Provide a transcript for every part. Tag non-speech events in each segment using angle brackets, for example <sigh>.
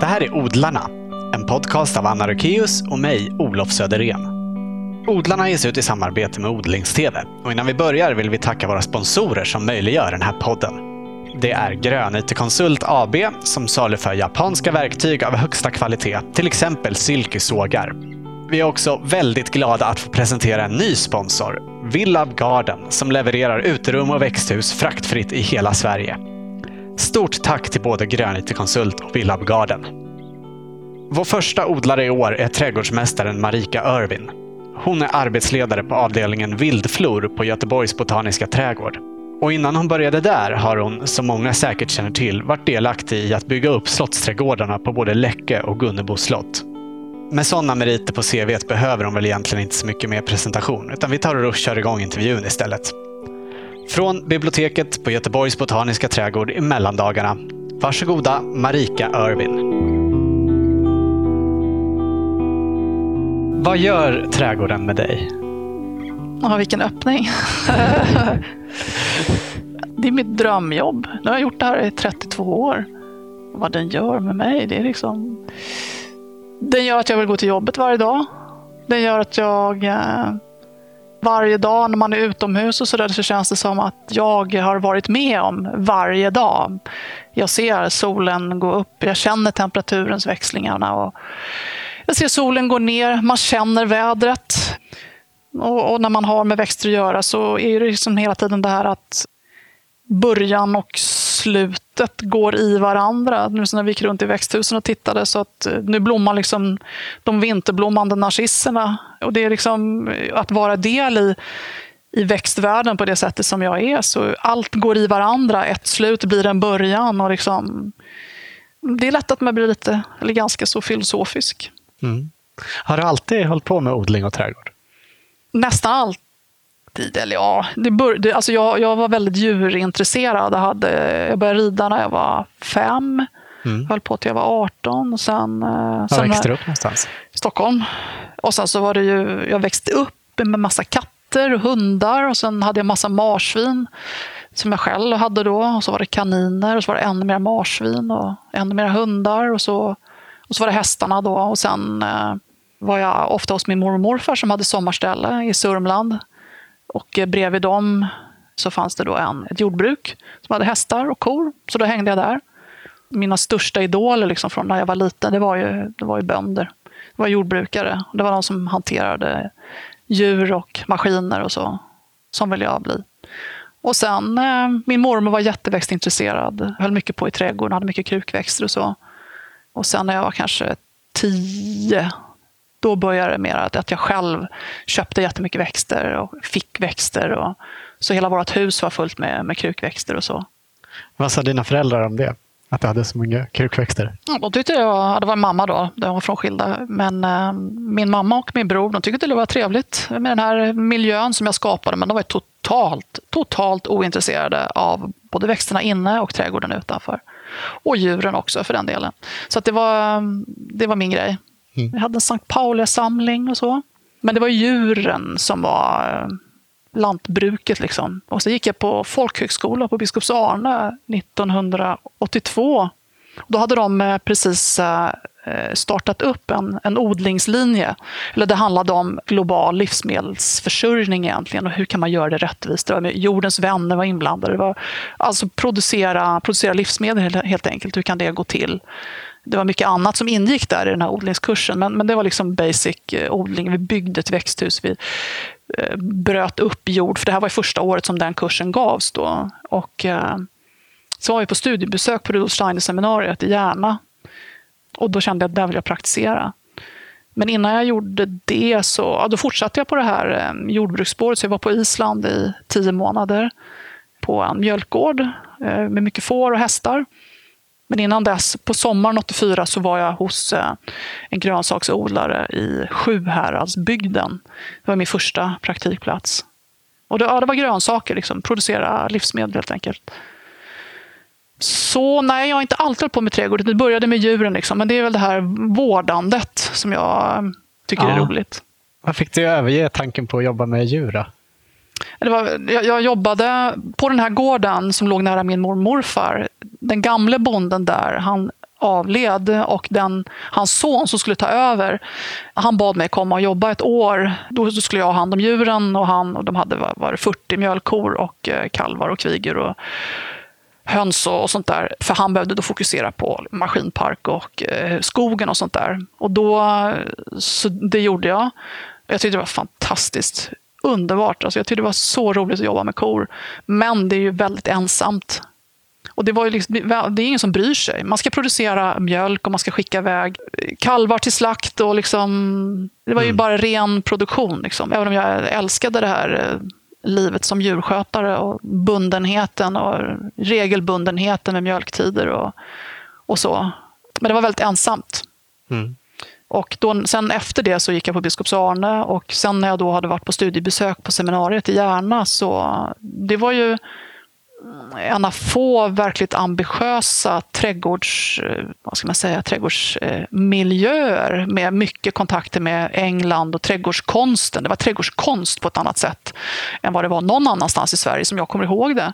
Det här är Odlarna, en podcast av Anna Rökeus och mig, Olof Söderén. Odlarna ges ut i samarbete med Odlingstv. Och innan vi börjar vill vi tacka våra sponsorer som möjliggör den här podden. Det är Grönyte Konsult AB som saluför japanska verktyg av högsta kvalitet, till exempel silkesågar. Vi är också väldigt glada att få presentera en ny sponsor, Villab Garden, som levererar uterum och växthus fraktfritt i hela Sverige. Stort tack till både Grönite Konsult och Villab Garden. Vår första odlare i år är trädgårdsmästaren Marika Örvin. Hon är arbetsledare på avdelningen vildflor på Göteborgs botaniska trädgård. Och innan hon började där har hon, som många säkert känner till, varit delaktig i att bygga upp slottsträdgårdarna på både Läcke och Gunnebo slott. Med sådana meriter på CV behöver hon väl egentligen inte så mycket mer presentation, utan vi tar och kör igång intervjun istället. Från biblioteket på Göteborgs botaniska trädgård i mellandagarna. Varsågoda Marika Irvin. Vad gör trädgården med dig? Ja, vilken öppning. <laughs> det är mitt drömjobb. Nu har jag gjort det här i 32 år. Vad den gör med mig, det är liksom... Den gör att jag vill gå till jobbet varje dag. Den gör att jag eh, varje dag när man är utomhus och sådär så känns det som att jag har varit med om varje dag. Jag ser solen gå upp, jag känner temperaturens växlingarna och jag ser solen gå ner, man känner vädret. Och, och, när man har med växter att göra så är det liksom hela tiden det här att början och slut slutet går i varandra. Nu när vi gick runt i växthusen och tittade så att eh, nu blommar liksom de vinterblommande narcisserna. Och det är liksom att vara del i, i växtvärlden på det sättet som jag är. Så allt går i varandra. Ett slut blir en början. Och liksom, det är lätt att man blir lite, eller ganska så filosofisk. Mm. Har du alltid hållit på med odling och trädgård? Nästan alltid. Eller ja, det bör, det, alltså jag, jag var väldigt djurintresserad. Jag, hade, jag började rida när jag var fem. Mm. Jag höll på till jag var 18. Och sen, Var sen växte du upp någonstans? I Stockholm. Och sen så var det ju, jag växte upp med massa katter och hundar. Och sen hade jag massa marsvin som jag själv hade då. Och så var det kaniner och så var det ännu mer marsvin och ännu mer hundar. Och så och så var det hästarna då och sen eh, var jag ofta hos min mormor och morfar som hade sommarställe i Sörmland. Och eh, bredvid dem så fanns det då en, ett jordbruk som hade hästar och kor. Så då hängde jag där. Mina största idoler liksom från när jag var liten, det var ju, det var ju bönder. Det var jordbrukare. Det var de som hanterade djur och maskiner och så. Som ville jag bli. Och sen, eh, min mormor var jätteväxtintresserad. Höll mycket på i trädgården, hade mycket krukväxter och så. Och sen när jag var kanske tio, då började det mer att jag själv köpte jättemycket växter och fick växter. Och, så hela vårt hus var fullt med, med krukväxter och så. Vad sa dina föräldrar om det? Att du hade så många krukväxter? Ja, de tyckte jag, det var mamma då, de var frånskilda. Men eh, min mamma och min bror de tyckte det var trevligt med den här miljön som jag skapade. Men de var totalt, totalt ointresserade av både växterna inne och trädgården utanför. Och djuren också för den delen. Så det, var, det var min grej. Mm. Vi hade en Sankt Pauli-samling och så. Men det var djuren som var eh, lantbruket. Liksom. Och så gick jag på folkhögskola på Biskops Arne 1982. Då hade de eh, precis eh, startat upp en, en odlingslinje. Eller det handlade om global livsmedelsförsörjning egentligen och hur kan man göra det rättvist. Det var jordens vänner var inblandade. Det var alltså producera, producera livsmedel helt enkelt. Hur kan det gå till? Det var mycket annat som ingick där i den här odlingskursen, men, men det var liksom basic eh, odling. Vi byggde ett växthus, vi eh, bröt upp jord, för det här var första året som den kursen gavs. Då. Och, eh, så var vi på studiebesök på Rudolf Steiner-seminariet i Järna och då kände jag att där vill jag praktisera. Men innan jag gjorde det så ja, då fortsatte jag på det här jordbruksspåret. Så jag var på Island i tio månader på en mjölkgård med mycket får och hästar. Men innan dess, på sommaren 84, så var jag hos eh, en grönsaksodlare i Sjuhäradsbygden. Det var min första praktikplats. Och det, ja, det var grönsaker, liksom, producera livsmedel helt enkelt. Så nej, jag har inte alltid hållit på med trädgård. Det började med djuren, liksom. men det är väl det här vårdandet som jag tycker ja. är roligt. Vad fick att överge tanken på att jobba med djur? Då? Det var, jag, jag, jobbade på den här gården som låg nära min mormor morfar. Den gamle bonden där, han avled och den, hans son som skulle ta över, han bad mig komma och jobba ett år. Då skulle jag ha hand om djuren och, han, och de hade var 40 mjölkkor och eh, kalvar och kvigor. Och, höns och, sånt där. För han behövde då fokusera på maskinpark och eh, skogen och sånt där. Och då, så det gjorde jag. Jag tyckte det var fantastiskt. Underbart. Alltså jag tyckte det var så roligt att jobba med kor. Men det är ju väldigt ensamt. Och det, var ju liksom, det är ingen som bryr sig. Man ska producera mjölk och man ska skicka iväg kalvar till slakt. Och liksom, det var ju mm. bara ren produktion. Liksom. Även om jag älskade det här eh, livet som djurskötare och bundenheten och regelbundenheten med mjölktider och, och så. Men det var väldigt ensamt. Mm. Och då, sen efter det så gick jag på Biskops Arne och sen när jag då hade varit på studiebesök på seminariet i Järna så det var ju eh, en av få verkligt ambitiösa trädgårds, eh, vad ska man säga, trädgårdsmiljöer med mycket kontakter med England och trädgårdskonsten. Det var trädgårdskonst på ett annat sätt än vad det var någon annanstans i Sverige som jag kommer ihåg det.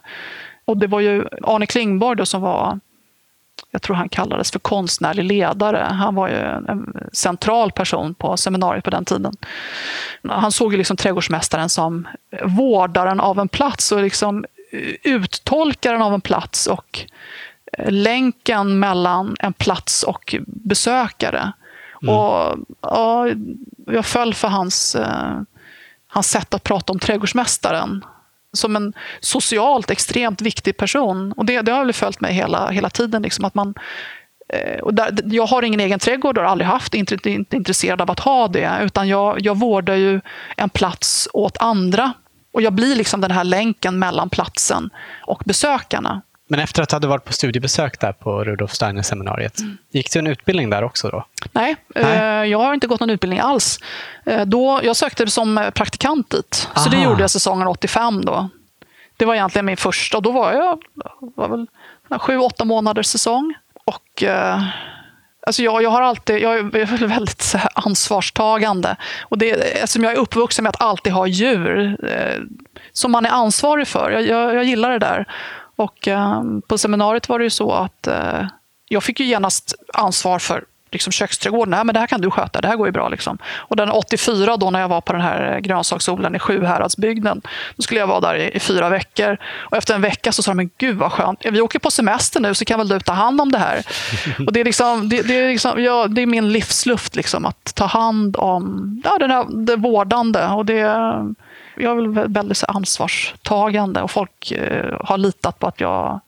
Och det var ju Arne Klingborg då som var jag tror han kallades för konstnärlig ledare. Han var ju en central person på seminariet på den tiden. Han såg ju liksom trädgårdsmästaren som vårdaren av en plats och liksom uttolkaren av en plats och länken mellan en plats och besökare. Mm. Och, ja, jag föll för hans, eh, hans sätt att prata om trädgårdsmästaren som en socialt extremt viktig person. Och det, det har väl följt mig hela, hela tiden. Liksom, att man, eh, och där, jag har ingen egen trädgård och har aldrig haft, inte, inte intresserad av att ha det. Utan jag, jag vårdar ju en plats åt andra och jag blir liksom den här länken mellan platsen och besökarna. Men efter att du hade varit på studiebesök där på Rudolf Steiner-seminariet, mm. gick du en utbildning där också då? Nej, Nej. Eh, jag har inte gått någon utbildning alls. Eh, då, jag sökte som praktikant dit, Aha. så det gjorde jag säsongen 85 då. Det var egentligen min första och då var jag var väl sju, åtta månaders säsong. Och eh, Alltså jag, jag, har alltid, jag är väldigt ansvarstagande. Och det, eftersom jag är uppvuxen med att alltid ha djur eh, som man är ansvarig för. Jag, jag, jag gillar det där. Och eh, på seminariet var det ju så att eh, jag fick ju genast ansvar för liksom köksträdgården. Nej, men det här kan du sköta, det här går ju bra. Liksom. Och den 84 då när jag var på den här grönsaksodlaren i Sjuhäradsbygden, då skulle jag vara där i, i, fyra veckor. Och efter en vecka så sa de, men gud vad skönt, vi åker på semester nu så kan väl du ta hand om det här. <laughs> Och det är, liksom, det, det är, liksom, ja, det är min livsluft, liksom, att ta hand om ja, den här, det vårdande. Och det, jag är väl väldigt ansvarstagande och folk eh, har litat på att jag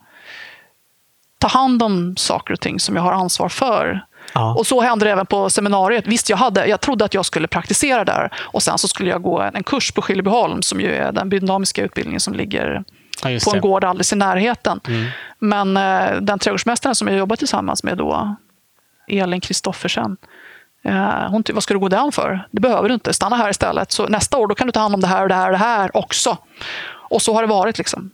tar hand om saker och ting som jag har ansvar för. Ja. Och så hände det även på seminariet. Visst, jag, hade, jag trodde att jag skulle praktisera där och sen så skulle jag gå en kurs på Skillebyholm som ju är den biodynamiska utbildningen som ligger ja, på en gård alldeles i närheten. Mm. Men eh, den trädgårdsmästaren som jag jobbar tillsammans med då, Elin Kristoffersen, eh, hon vad ska du gå den för? Det behöver du inte. Stanna här istället. Så nästa år då kan du ta hand om det här och det här och det här också. Och så har det varit. liksom.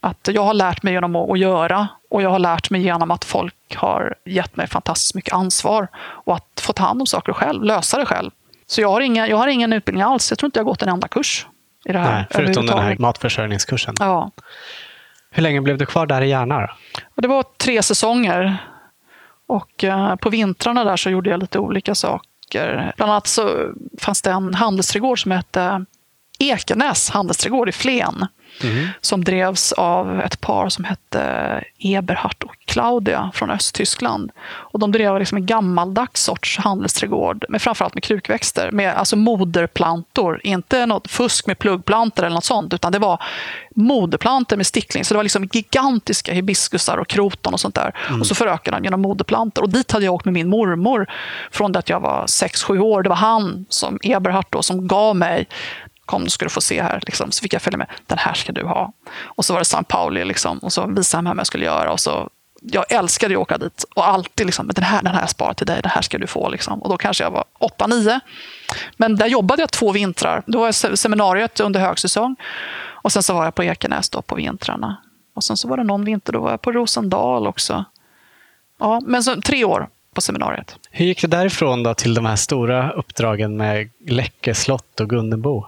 Att jag har lärt mig genom att göra och jag har lärt mig genom att folk har gett mig fantastiskt mycket ansvar och att få ta hand om saker själv, lösa det själv. Så jag har, inga, jag har ingen utbildning alls. Jag tror inte jag gått en enda kurs i det här. Nej, förutom den här matförsörjningskursen. Ja. Hur länge blev du kvar där i Järna? Det var tre säsonger. Och eh, på vintrarna där så gjorde jag lite olika saker. Bland annat så fanns det en handelsträdgård som hette Ekenäs handelsträdgård i Flen. Mm. Som drevs av ett par som hette Eberhard och Claudia från Östtyskland. Och de drev liksom en gammaldags sorts handelsträdgård, med framförallt med krukväxter. Med alltså moderplantor, inte något fusk med pluggplantor eller något sånt, utan det var moderplantor med stickling. Så det var liksom gigantiska hibiskusar och kroton och sånt där. Mm. Och så förökade de genom moderplantor. Och dit hade jag åkt med min mormor från det att jag var 6-7 år. Det var han, som Eberhard, då, som gav mig kom, ska du få se här. Liksom. Så fick jag följa med. Den här ska du ha. Och så var det San Pauli liksom. och så visade han mig vad jag skulle göra. Och så, jag älskade att åka dit och alltid liksom, den här, den här har jag sparat till dig, den här ska du få. Liksom. Och då kanske jag var 8-9. Men där jobbade jag två vintrar. Då var jag seminariet under högsäsong. Och sen så var jag på Ekenäs då på vintrarna. Och sen så var det någon vinter, då var jag på Rosendal också. Ja, men så, tre år på seminariet. Hur gick det därifrån då till de här stora uppdragen med Läcke slott och Gunnebo?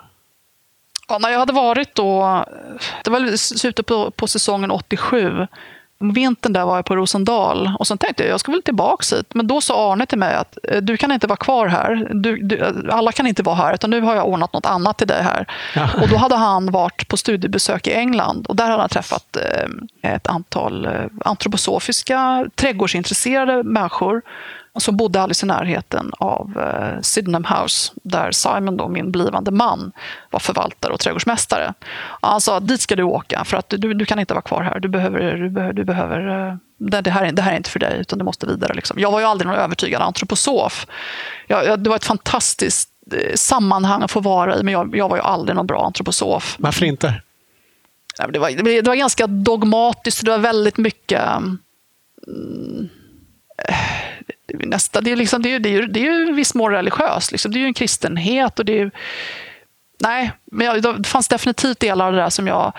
Ja, när jag hade varit då, det var slutet på, på säsongen 87, Vintern där var jag på Rosendal och sen tänkte jag jag ska väl tillbaka hit. Men då sa Arne till mig att eh, du kan inte vara kvar här. Du, du, alla kan inte vara här, utan nu har jag ordnat något annat till dig här. Ja. Och då hade han varit på studiebesök i England och där hade han träffat eh, ett antal eh, antroposofiska, trädgårdsintresserade människor som bodde alldeles i närheten av eh, Sydenham House, där Simon, då, min blivande man, var förvaltare och trädgårdsmästare. Han sa dit ska du åka, för att du, du kan inte vara kvar här. Du behöver, du behöver, du behöver eh, det, här, det här är inte för dig, utan du måste vidare. Liksom. Jag var ju aldrig någon övertygad antroposof. Jag, jag, det var ett fantastiskt eh, sammanhang att få vara i, men jag, jag var ju aldrig någon bra antroposof. Varför inte? Det var, det var ganska dogmatiskt, det var väldigt mycket mm, nästa, det är, liksom, det är, det är, det är ju viss mån religiöst. Liksom. Det är ju en kristenhet. Och det är, ju, nej, men jag, det fanns definitivt delar av det där som jag,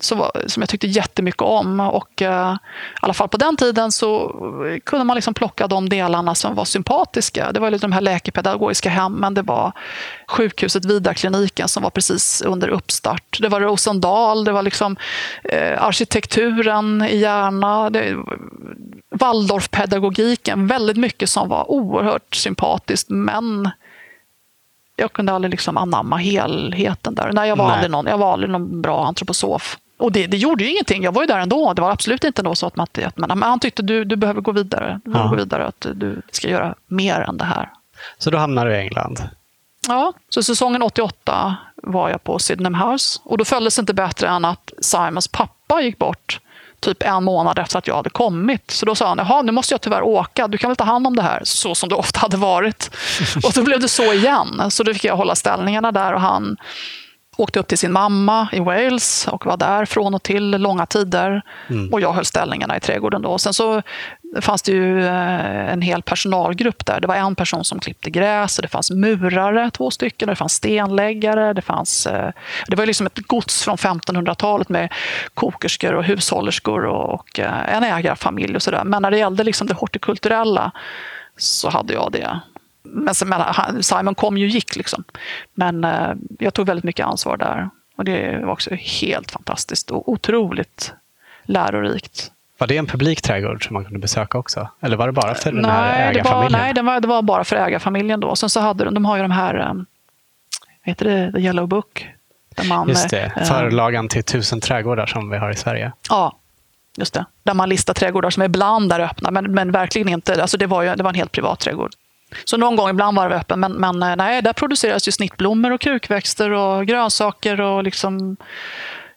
som, som jag tyckte jättemycket om. Och, eh, I alla fall på den tiden så eh, kunde man liksom plocka de delarna som var sympatiska. Det var lite de här läkepedagogiska hemmen, det var sjukhuset Vidarkliniken som var precis under uppstart. Det var Rosendal, det var liksom eh, arkitekturen i Järna. Det, Waldorfpedagogiken, väldigt mycket som var oerhört sympatiskt men jag kunde aldrig liksom anamma helheten där. Nej, jag, var aldrig någon, jag var aldrig någon bra antroposof. Och det, det, gjorde ju ingenting. Jag var ju där ändå. Det var absolut inte så att man, att man han tyckte du, du behöver gå vidare. Du behöver ja. gå vidare, att du ska göra mer än det här. Så då hamnar du i England? Ja, så säsongen 88 var jag på Sydenham House. Och då följdes det inte bättre än att Simons pappa gick bort typ en månad efter att jag hade kommit. Så då sa han, jaha, nu måste jag tyvärr åka. Du kan väl ta hand om det här, så som det ofta hade varit. <laughs> Och då blev det så igen. Så då fick jag hålla ställningarna där och han åkte upp till sin mamma i Wales och var där från och till långa tider. Mm. Och jag höll ställningarna i trädgården. Då. Sen så fanns det ju eh, en hel personalgrupp där. Det var en person som klippte gräs, och det fanns murare, två stycken, och det fanns stenläggare. Det, fanns, eh, det var liksom ett gods från 1500-talet med kokerskor och hushållerskor och eh, en ägarfamilj och sådär. Men när det gällde liksom det hortikulturella så hade jag det men Simon kom ju och gick. Liksom. Men jag tog väldigt mycket ansvar där. Och det var också helt fantastiskt och otroligt lärorikt. Var det en publik trädgård som man kunde besöka också? Eller var det bara för den nej, här ägarfamiljen? Det var, nej, det var, det var bara för ägarfamiljen. Då. Sen så hade de, de har ju de här, eh, vad heter det, The Yellow Book. Där man, just det, eh, förlagan till tusen trädgårdar som vi har i Sverige. Ja, just det. Där man listar trädgårdar som ibland är öppna, men, men verkligen inte. Alltså det, var ju, det var en helt privat trädgård. Så någon gång ibland var det öppen, men, men eh, nej, där produceras ju snittblommor och krukväxter och grönsaker och liksom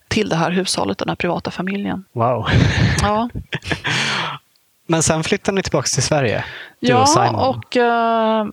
till det här hushållet, den här privata familjen. Wow. Ja. <laughs> men sen flyttade ni tillbaka till Sverige? Du ja, och, Simon. och uh,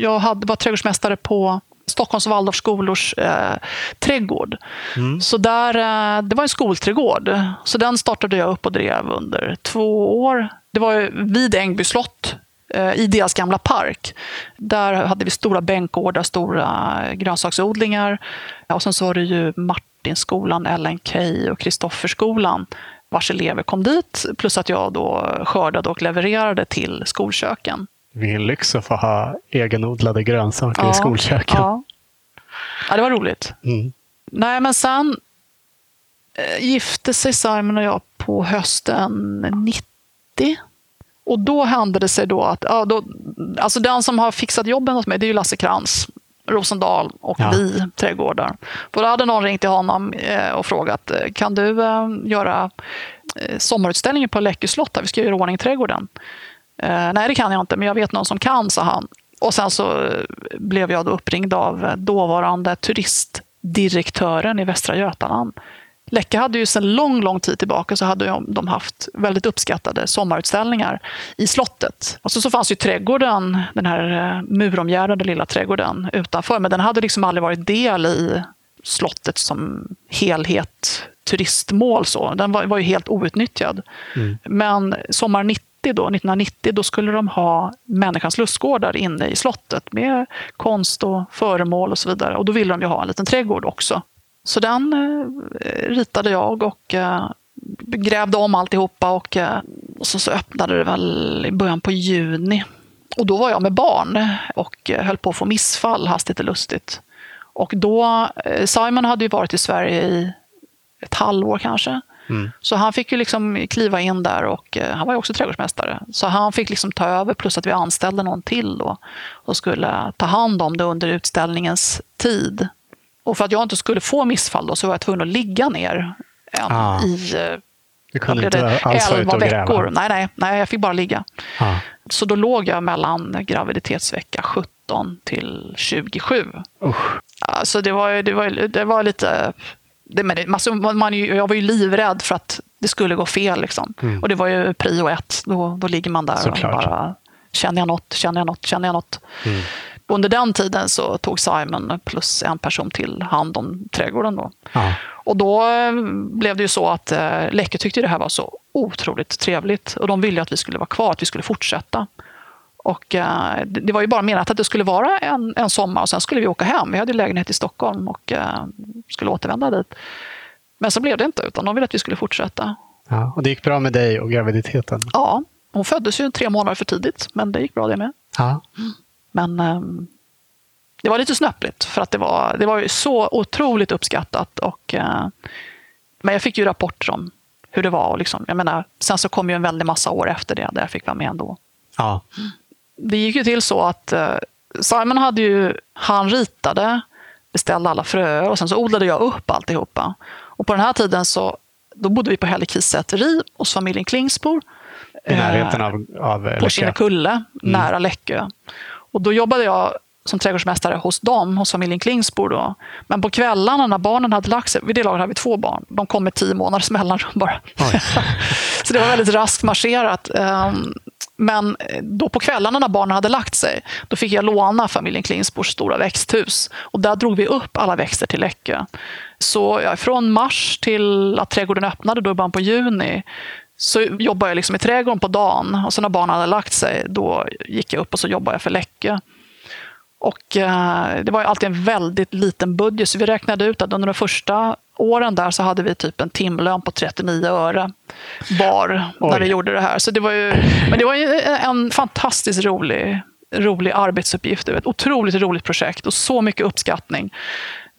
jag hade, var trädgårdsmästare på Stockholms Waldorfskolors eh, trädgård. Mm. Så där, eh, det var en skolträdgård. Så den startade jag upp och drev under två år. Det var vid Ängby slott Eh, i deras gamla park. Där hade vi stora bänkgårdar, stora grönsaksodlingar. Och sen så var det ju Martinskolan, LNK och Kristofferskolan vars elever kom dit. Plus att jag då skördade och levererade till skolköken. Vilken lyx att få ha egenodlade grönsaker ja, i skolköken. Ja. ja, det var roligt. Mm. Nej, men sen eh, gifte sig Simon och jag på hösten 90. Och då hände det sig då att, ja, då, alltså den som har fixat jobben hos mig, det är ju Lasse Krantz. Rosendal och ja. vi trädgårdar. För då hade någon ringt till honom eh, och frågat, eh, kan du eh, göra sommarutställningen på Läckö slott? Vi ska göra ordning trädgården. Nej, det kan jag inte, men jag vet någon som kan, sa han. Och sen så blev jag då uppringd av dåvarande turistdirektören i Västra Götaland Läcka hade ju sedan lång, lång tid tillbaka så hade de haft väldigt uppskattade sommarutställningar i slottet. Och så, så fanns ju trädgården, den här eh, muromgärdade lilla trädgården utanför, men den hade liksom aldrig varit del i slottet som helhet turistmål. Så. Den var, var ju helt outnyttjad. Mm. Men sommar 90 då, 1990 då skulle de ha människans lustgårdar inne i slottet med konst och föremål och så vidare. Och då ville de ju ha en liten trädgård också. Så den eh, ritade jag och eh, grävde om alltihopa och, eh, och så, så öppnade det väl i början på juni. Och då var jag med barn och höll på att få missfall hastigt och lustigt. Och då, Simon hade ju varit i Sverige i ett halvår kanske. Mm. Så han fick ju liksom kliva in där och han var ju också trädgårdsmästare. Så han fick liksom ta över plus att vi anställde någon till då och skulle ta hand om det under utställningens tid. Och för att jag inte skulle få missfall då, så var jag tvungen att ligga ner en, ah. i du kunde inte alls vara ute och veckor. Gräva. Nej, nej, nej, jag fick bara ligga. Ah. Så då låg jag mellan graviditetsvecka 17 till 27. Usch. Alltså det var, det var, det var lite... Det, men det, man, man, jag var ju livrädd för att det skulle gå fel. Liksom. Mm. Och det var ju prio ett. Då, då ligger man där Såklart. och bara känner jag något, känner jag något, känner jag något. Mm. Under den tiden så tog Simon plus en person till hand om trädgården. Då. Och då eh, blev det ju så att eh, Läcke tyckte det här var så otroligt trevligt och de ville att vi skulle vara kvar, att vi skulle fortsätta. Och eh, det var ju bara menat att det skulle vara en, en sommar och sen skulle vi åka hem. Vi hade lägenhet i Stockholm och eh, skulle återvända dit. Men så blev det inte, utan de ville att vi skulle fortsätta. Ja, och det gick bra med dig och graviditeten? Ja, hon föddes ju tre månader för tidigt, men det gick bra det med. Ja. Men eh, det var lite snöpligt för att det var, det var ju så otroligt uppskattat. Och, eh, men jag fick ju rapporter om hur det var. Och liksom, jag menar, sen så kom ju en väldig massa år efter det där jag fick vara med ändå. Ja. Det gick ju till så att eh, Simon hade ju, han ritade, beställde alla fröer och sen så odlade jag upp alltihopa. Och på den här tiden så då bodde vi på Hällekis säteri hos familjen Klingsbor. I närheten av, av Läckö? På Kinnekulle, mm. nära Läckö. Och då jobbade jag som trädgårdsmästare hos dem, hos familjen Klingsbor. Då. Men på kvällarna när barnen hade lagt sig, vid det laget hade vi två barn, de kom med tio månaders mellanrum bara. <laughs> så det var väldigt raskt marscherat. Ehm, men då på kvällarna när barnen hade lagt sig, då fick jag låna familjen Klingsbors stora växthus. Och där drog vi upp alla växter till Läckö. Så ja, från mars till att trädgården öppnade då i början på juni så jobbade jag liksom i trädgården på dagen och sen när barnen hade lagt sig, då gick jag upp och så jobbade jag för Läckö. Och eh, det var alltid en väldigt liten budget, så vi räknade ut att under de första åren där så hade vi typ en timlön på 39 öre var Oj. när vi gjorde det här. Så det var ju, men det var ju en fantastiskt rolig, rolig arbetsuppgift. Ett otroligt roligt projekt och så mycket uppskattning.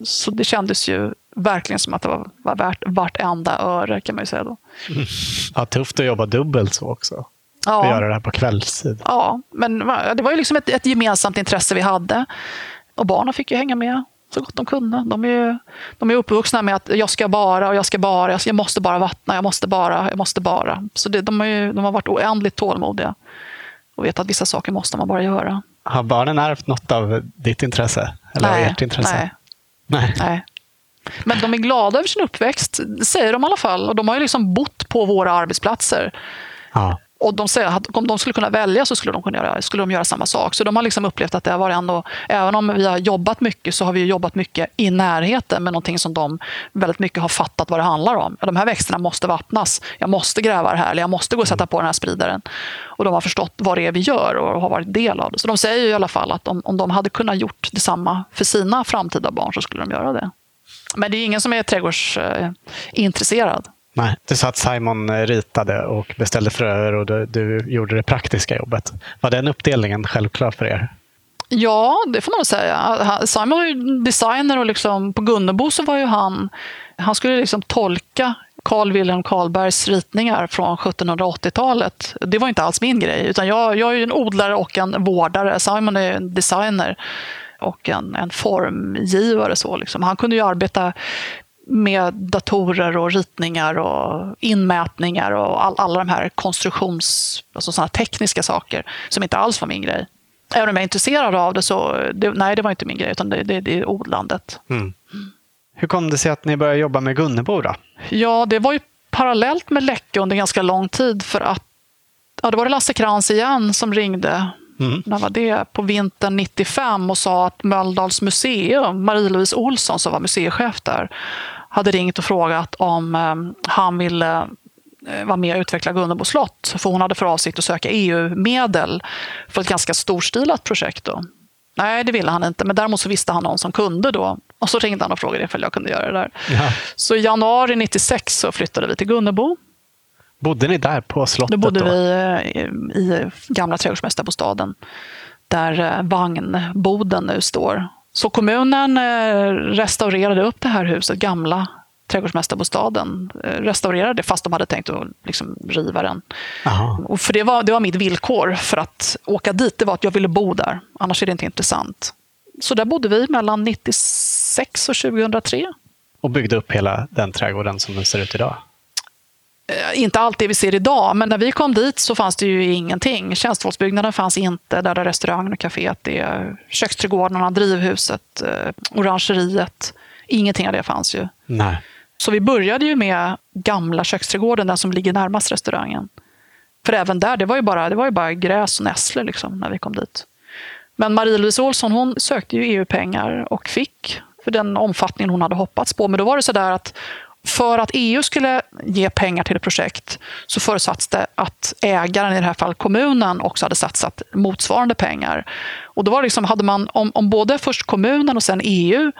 Så det kändes ju verkligen som att det var, var värt vartenda öre kan man ju säga då. <laughs> Ja, tufft att jobba dubbelt så också ja. göra det här på kvällstid. Ja, men det var ju liksom ett, ett gemensamt intresse vi hade. Och barnen fick ju hänga med så gott de kunde. De är ju de är uppvuxna med att jag ska bara och jag ska bara, jag måste bara vattna, jag måste bara, jag måste bara. Så det, de, har ju, de har varit oändligt tålmodiga och vet att vissa saker måste man bara göra. Har barnen ärvt något av ditt intresse? Eller nej, ert intresse? Nej. nej. nej. Men de är glada över sin uppväxt, säger de i alla fall. Och de har ju liksom bott på våra arbetsplatser. Ja. Och de säger att om de skulle kunna välja så skulle de, kunna göra, skulle de göra samma sak. Så de har liksom upplevt att det har varit ändå, även om vi har jobbat mycket så har vi jobbat mycket i närheten med någonting som de väldigt mycket har fattat vad det handlar om. De här växterna måste vattnas. Jag måste gräva det här eller jag måste gå och sätta på den här spridaren. Och de har förstått vad det är vi gör och har varit del av det. Så de säger i alla fall att om, om de hade kunnat gjort detsamma för sina framtida barn så skulle de göra det. Men det är ingen som är trädgårdsintresserad. Nej, du sa att Simon eh, ritade och beställde fröer och du, du, gjorde det praktiska jobbet. Var den uppdelningen självklar för er? Ja, det får man nog säga. Simon var ju designer och liksom, på Gunnebo så var ju han... Han skulle liksom tolka Carl Wilhelm Karlbergs ritningar från 1780-talet. Det var inte alls min grej. Utan jag, jag är en odlare och en vårdare. Simon är en designer och en, en formgivare. Så liksom. Han kunde ju arbeta med datorer och ritningar och inmätningar och all, alla de här konstruktions, alltså sådana tekniska saker som inte alls var min grej. Även om jag är intresserad av det så, det, nej det var inte min grej utan det, det, det är odlandet. Mm. Hur kom det sig att ni började jobba med Gunnebo då? Ja, det var ju parallellt med Läcke under ganska lång tid för att ja, det var det Lasse Krantz igen som ringde Mm. När var det? På vintern 95 och sa att Mölndals museum, Marie-Louise Olsson som var museichef där, hade ringt och frågat om eh, han ville eh, vara med och utveckla Gunnebo slott. För hon hade för avsikt att söka EU-medel för ett ganska storstilat projekt. Då. Nej, det ville han inte, men däremot så visste han någon som kunde då. Och så ringde han och frågade ifall jag kunde göra det där. Ja. Så i januari 96 så flyttade vi till Gunnebo. Bodde ni där på slottet? Då bodde då? vi eh, i gamla trädgårdsmästarbostaden där eh, vagnboden nu står. Så kommunen eh, restaurerade upp det här huset, gamla trädgårdsmästarbostaden restaurerade det fast de hade tänkt att liksom riva den. Aha. Och för det var, det var mitt villkor för att åka dit. Det var att jag ville bo där. Annars är det inte intressant. Så där bodde vi mellan 96 och 2003. Och byggde upp hela den trädgården som den ser ut idag? Eh, inte allt det vi ser idag, men när vi kom dit så fanns det ju ingenting. Tjänstfolksbyggnaden fanns inte, där restaurangen och kaféet är. Köksträdgårdarna, drivhuset, eh, orangeriet. Ingenting av det fanns ju. Nej. Så vi började ju med gamla köksträdgården, den som ligger närmast restaurangen. För även där, det var ju bara, det var ju bara gräs och nässlor liksom, när vi kom dit. Men Marie-Louise Olsson hon sökte ju EU-pengar och fick för den omfattningen hon hade hoppats på. Men då var det så där att för att EU skulle ge pengar till ett projekt så förutsattes det att ägaren, i det här fallet kommunen, också hade satsat motsvarande pengar. Och då var det liksom, hade man, om, om både först kommunen och sen EU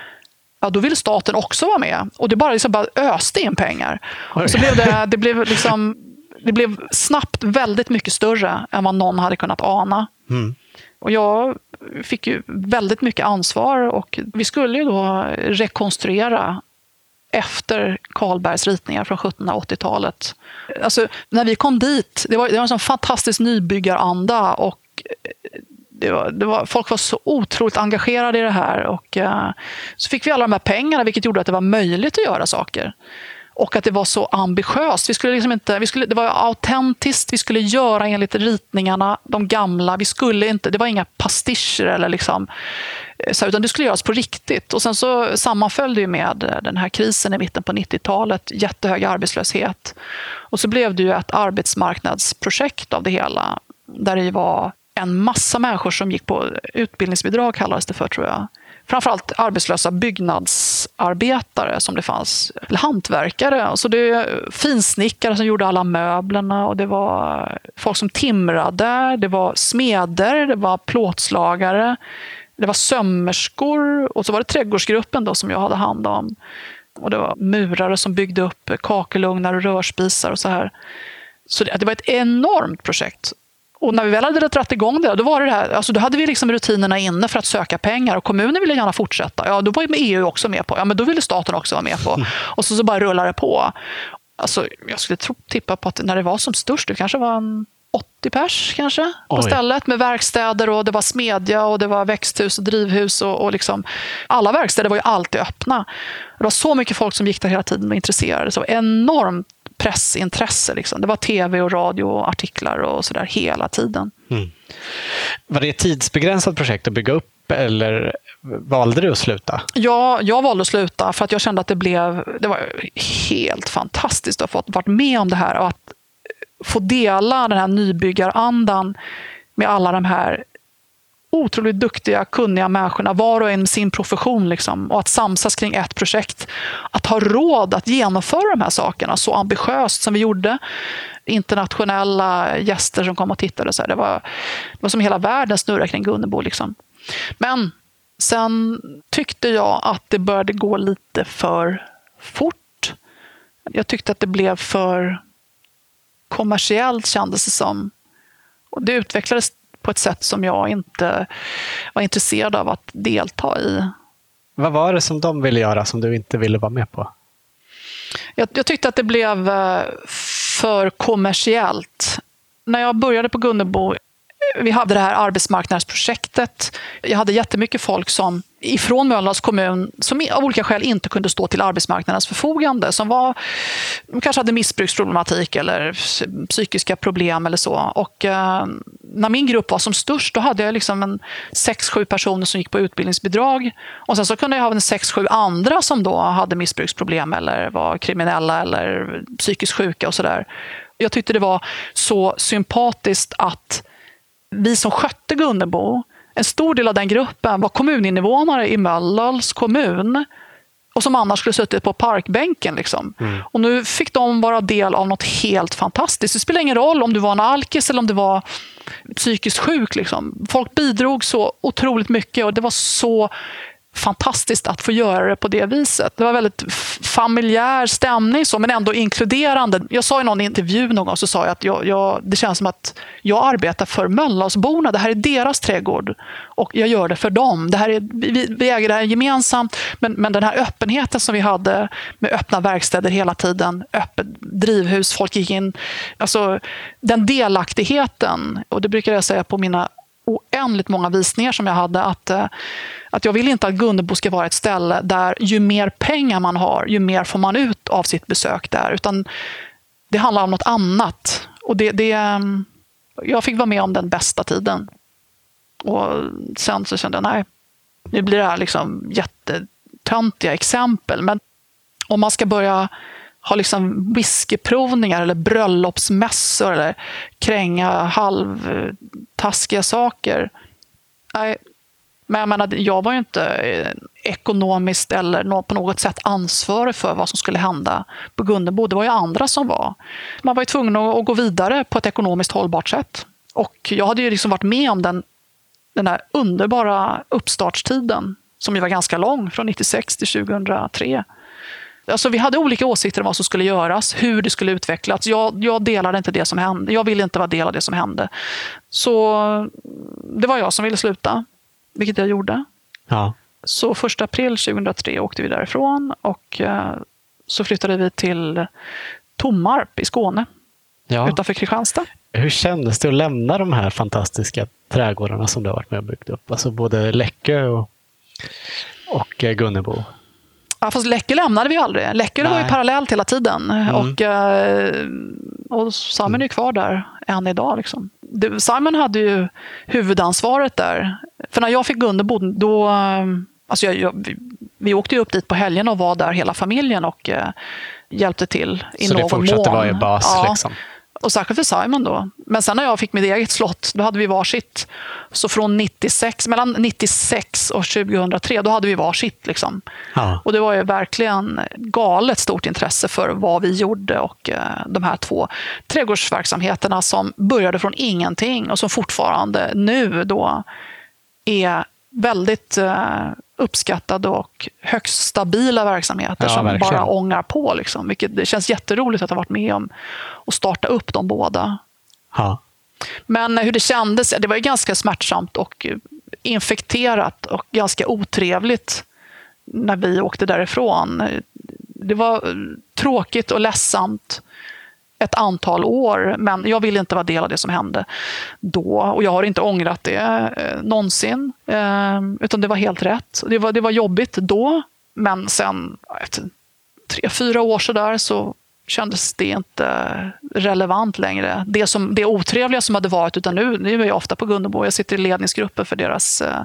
ja, då ville staten också vara med. Och det bara, liksom bara öste in pengar. Och så blev det, <laughs> det, blev liksom, det blev snabbt väldigt mycket större än vad någon hade kunnat ana. Mm. Och jag fick ju väldigt mycket ansvar och vi skulle ju då rekonstruera efter Karlbergs ritningar från 1780-talet. Alltså, när vi kom dit, det var, det var en sån fantastisk nybyggaranda och eh, det var, det var, folk var så otroligt engagerade i det här. Och, eh, så fick vi alla de här pengarna, vilket gjorde att det var möjligt att göra saker. Och att det var så ambitiöst. Vi skulle liksom inte, vi skulle, det var autentiskt, vi skulle göra enligt ritningarna, de gamla. Vi skulle inte, det var inga pastischer, eller liksom, eh, så, utan det skulle göras på riktigt. Och Sen så sammanföll det med eh, den här krisen i mitten på 90-talet, jättehög arbetslöshet. Och så blev det ju ett arbetsmarknadsprojekt av det hela, där det var en massa människor som gick på utbildningsbidrag, kallades det för, tror jag. Framförallt arbetslösa byggnadsarbetare som det fanns, eller hantverkare. Alltså det är finsnickare som gjorde alla möblerna och det var folk som timrade, det var smeder, det var plåtslagare, det var sömmerskor och så var det trädgårdsgruppen då som jag hade hand om. Och det var murare som byggde upp kakelugnar och rörspisar och så här. Så det, det var ett enormt projekt. Och när vi väl hade dragit igång det, då, var det, det här, alltså då hade vi liksom rutinerna inne för att söka pengar och kommunen ville gärna fortsätta. Ja, då var EU också med på. Ja, men då ville staten också vara med på. Och så, så bara rullade det på. Alltså, jag skulle tro, tippa på att när det var som störst, det kanske var en 80 pers kanske på Oj. stället med verkstäder och det var smedja och det var växthus och drivhus. Och, och liksom, alla verkstäder var ju alltid öppna. Det var så mycket folk som gick där hela tiden och intresserade sig. Enormt pressintresse. Liksom. Det var tv och radio och artiklar och sådär hela tiden. Mm. Var det ett tidsbegränsat projekt att bygga upp eller valde du att sluta? Ja, jag valde att sluta för att jag kände att det blev det var helt fantastiskt att ha fått varit med om det här och att få dela den här nybyggarandan med alla de här otroligt duktiga, kunniga människorna, var och en med sin profession. Liksom, och att samsas kring ett projekt. Att ha råd att genomföra de här sakerna så ambitiöst som vi gjorde. Internationella gäster som kom och tittade. Så här, det, var, det var som hela världen snurrade kring Gunnebo. Liksom. Men sen tyckte jag att det började gå lite för fort. Jag tyckte att det blev för kommersiellt kändes det som. Och det utvecklades på ett sätt som jag inte var intresserad av att delta i. Vad var det som de ville göra som du inte ville vara med på? Jag, jag tyckte att det blev eh, för kommersiellt. När jag började på Gunnebo vi hade det här arbetsmarknadsprojektet. Jag hade jättemycket folk som ifrån Mölndals kommun som av olika skäl inte kunde stå till arbetsmarknadens förfogande. Som var, de kanske hade missbruksproblematik eller psykiska problem eller så. Och, eh, när min grupp var som störst då hade jag liksom en sex, sju personer som gick på utbildningsbidrag. Och sen så kunde jag ha en sex, sju andra som då hade missbruksproblem eller var kriminella eller psykiskt sjuka och sådär. Jag tyckte det var så sympatiskt att vi som skötte Gunnebo, en stor del av den gruppen var kommuninvånare i Mölndals kommun och som annars skulle suttit på parkbänken. Liksom. Mm. Och nu fick de vara del av något helt fantastiskt. Det spelar ingen roll om du var en alkis eller om du var psykiskt sjuk. Liksom. Folk bidrog så otroligt mycket och det var så fantastiskt att få göra det på det viset. Det var väldigt familjär stämning, så, men ändå inkluderande. Jag sa i någon intervju någon gång så sa jag att jag, jag, det känns som att jag arbetar för Mölndalsborna. Det här är deras trädgård och jag gör det för dem. Det här är, vi, vi äger det här gemensamt, men, men den här öppenheten som vi hade med öppna verkstäder hela tiden, öppet drivhus, folk gick in. Alltså, den delaktigheten, och det brukar jag säga på mina oändligt många visningar som jag hade, att, eh, att jag vill inte att Gunnebo ska vara ett ställe där ju mer pengar man har, ju mer får man ut av sitt besök där. Utan det handlar om något annat. Och det, det, eh, jag fick vara med om den bästa tiden. Och sen så kände jag, nej, nu blir det här liksom jättetöntiga exempel. Men om man ska börja ha liksom whiskyprovningar eller bröllopsmässor eller kränga halvtaskiga saker. Nej, men jag, menar, jag var ju inte eh, ekonomiskt eller på något sätt ansvarig för vad som skulle hända på Gunnebo. Det var ju andra som var. Man var ju tvungen att gå vidare på ett ekonomiskt hållbart sätt. Och jag hade ju liksom varit med om den, den där underbara uppstartstiden som ju var ganska lång, från 96 till 2003. Alltså, vi hade olika åsikter om vad som skulle göras, hur det skulle utvecklas. Jag, jag delade inte det som hände. Jag ville inte vara del av det som hände. Så det var jag som ville sluta, vilket jag gjorde. Ja. Så 1 april 2003 åkte vi därifrån och eh, så flyttade vi till Tommarp i Skåne, ja. utanför Kristianstad. Hur kändes det att lämna de här fantastiska trädgårdarna som du har varit med och byggt upp? Alltså både Läckö och, och eh, Gunnebo. Ja, fast Läckö lämnade vi aldrig. Läckö var ju parallellt hela tiden. Mm. Och, eh, och Simon är ju kvar där än idag. Liksom. Simon hade ju huvudansvaret där. För när jag fick Gunnebo, då... Eh, alltså jag, jag, vi, vi åkte ju upp dit på helgen och var där hela familjen och eh, hjälpte till i Så någon mån. Så det fortsatte vara er bas? Ja. Liksom. Och särskilt för Simon då. Men sen när jag fick mitt eget slott, då hade vi varsitt. Så från 96, mellan 96 och 2003, då hade vi varsitt. Liksom. Ja. Och det var ju verkligen galet stort intresse för vad vi gjorde och eh, de här två trädgårdsverksamheterna som började från ingenting och som fortfarande nu då är väldigt eh, uppskattade och högst stabila verksamheter ja, som verkligen. bara ångar på. Liksom, vilket, det känns jätteroligt att ha varit med om att starta upp de båda. Ja. Men hur det kändes, det var ju ganska smärtsamt och infekterat och ganska otrevligt när vi åkte därifrån. Det var tråkigt och ledsamt ett antal år, men jag vill inte vara del av det som hände då. Och jag har inte ångrat det eh, någonsin, eh, utan det var helt rätt. Det var, det var jobbigt då, men sen efter tre, fyra år så där så kändes det inte relevant längre. Det, som, det otrevliga som hade varit, utan nu, nu är jag ofta på Gunnebo. Jag sitter i ledningsgruppen för deras eh,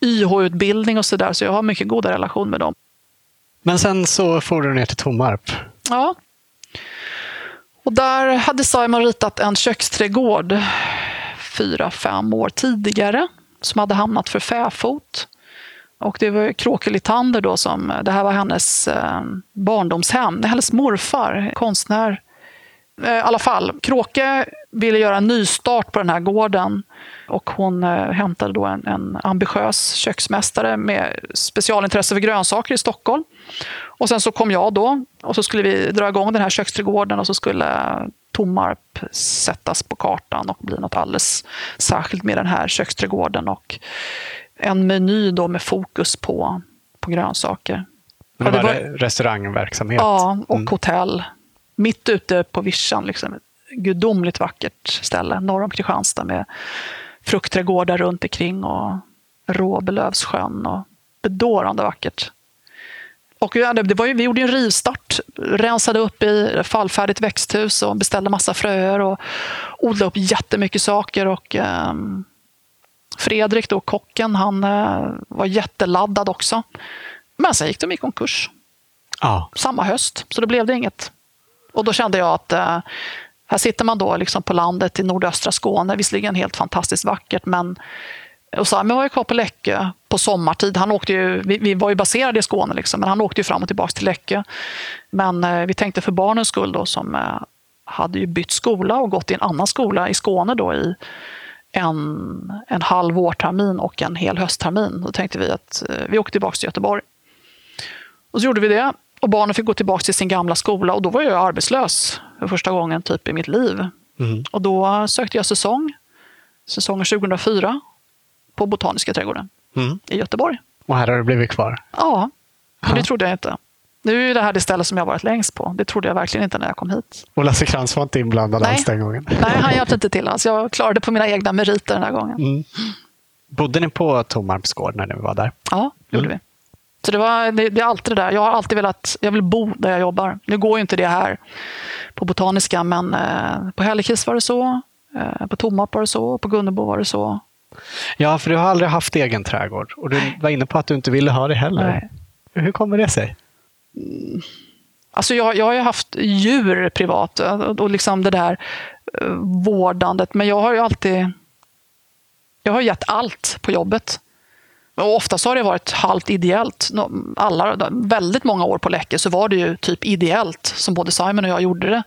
YH-utbildning och så där, så jag har mycket goda relation med dem. Men sen så får du ner till Tomarp. Ja, och där hade Simon ritat en köksträdgård fyra, fem år tidigare som hade hamnat för fäfot. Och det var Kråke Litander då som, det här var hennes eh, barndomshem, hennes morfar, konstnär. Eh, I alla fall, Kråke ville göra en nystart på den här gården och hon eh, hämtade då en, en ambitiös köksmästare med specialintresse för grönsaker i Stockholm. Och sen så kom jag då och så skulle vi dra igång den här köksträdgården och så skulle Tommarp sättas på kartan och bli något alldeles särskilt med den här köksträdgården och en meny då med fokus på, på grönsaker. Men det var, det var restaurangverksamhet? Ja, och mm. hotell. Mitt ute på vischan. Liksom. Ett gudomligt vackert ställe norr om Kristianstad med fruktträdgårdar runt omkring och Råbelövssjön. Och bedårande vackert. Och det var ju, vi gjorde en rivstart, rensade upp i fallfärdigt växthus och beställde massa fröer och odlade upp jättemycket saker. Och, eh, Fredrik, då, kocken, han eh, var jätteladdad också. Men sen gick de i konkurs. Ja. Samma höst, så då blev det inget. Och då kände jag att eh, här sitter man då liksom på landet i nordöstra Skåne, visserligen helt fantastiskt vackert, men och Simon var ju kvar på Läckö på sommartid. Han åkte ju, vi, vi var ju baserade i Skåne, liksom, men han åkte ju fram och tillbaka till Läckö. Men eh, vi tänkte för barnens skull då, som eh, hade ju bytt skola och gått i en annan skola i Skåne då i en, en halv vårtermin och en hel hösttermin. Då tänkte vi att eh, vi åkte tillbaka till Göteborg. Och så gjorde vi det. Och barnen fick gå tillbaka till sin gamla skola och då var jag arbetslös för första gången typ i mitt liv. Mm. Och då sökte jag säsong, säsongen 2004, på Botaniska trädgården Mm. i Göteborg. Och här har du blivit kvar. Ja, och det trodde jag inte. Nu är det här det ställe som jag varit längst på. Det trodde jag verkligen inte när jag kom hit. Och Lasse Krantz var inte inblandad Nej. alls den gången. Nej, han <laughs> hjälpte inte till alls. Jag klarade på mina egna meriter den här gången. Mm. Bodde ni på Tomarps gård när ni var där? Ja, det gjorde Mm. vi. Så det, var, det, det är alltid det där. Jag har alltid velat, jag vill bo där jag jobbar. Nu går ju inte det här på Botaniska, men eh, på Hällekis var det så. Eh, på Tomarp var det så. På Gunnebo var det så. Ja, för du har aldrig haft egen trädgård. Och du var inne på att du inte ville ha det heller. Nej. Hur kommer det sig? Alltså jag, jag har ju haft djur privat och, och liksom det där eh, vårdandet. Men jag har ju alltid jag har gett allt på jobbet. Och ofta så har det varit halvt ideellt. Alla, väldigt många år på Läcke så var det ju typ ideellt som både Simon och jag gjorde det.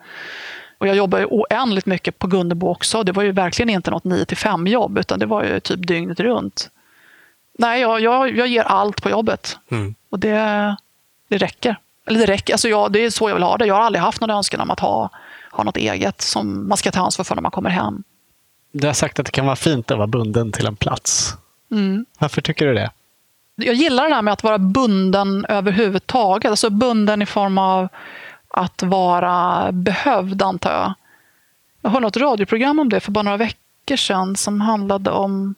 Och jag jobbade oändligt mycket på Gunnebo också. Det var ju verkligen inte något 9 till 5 jobb utan det var ju typ dygnet runt. Nej, jag, jag, jag ger allt på jobbet. Mm. Och det, det räcker. Eller det räcker. Alltså jag, det är så jag vill ha det. Jag har aldrig haft någon önskan om att ha, ha något eget som man ska ta ansvar för när man kommer hem. Du har sagt att det kan vara fint att vara bunden till en plats. Mm. Varför tycker du det? Jag gillar det här med att vara bunden överhuvudtaget. Alltså bunden i form av att vara behövd, antar jag. Jag hörde något radioprogram om det för bara några veckor sedan som handlade om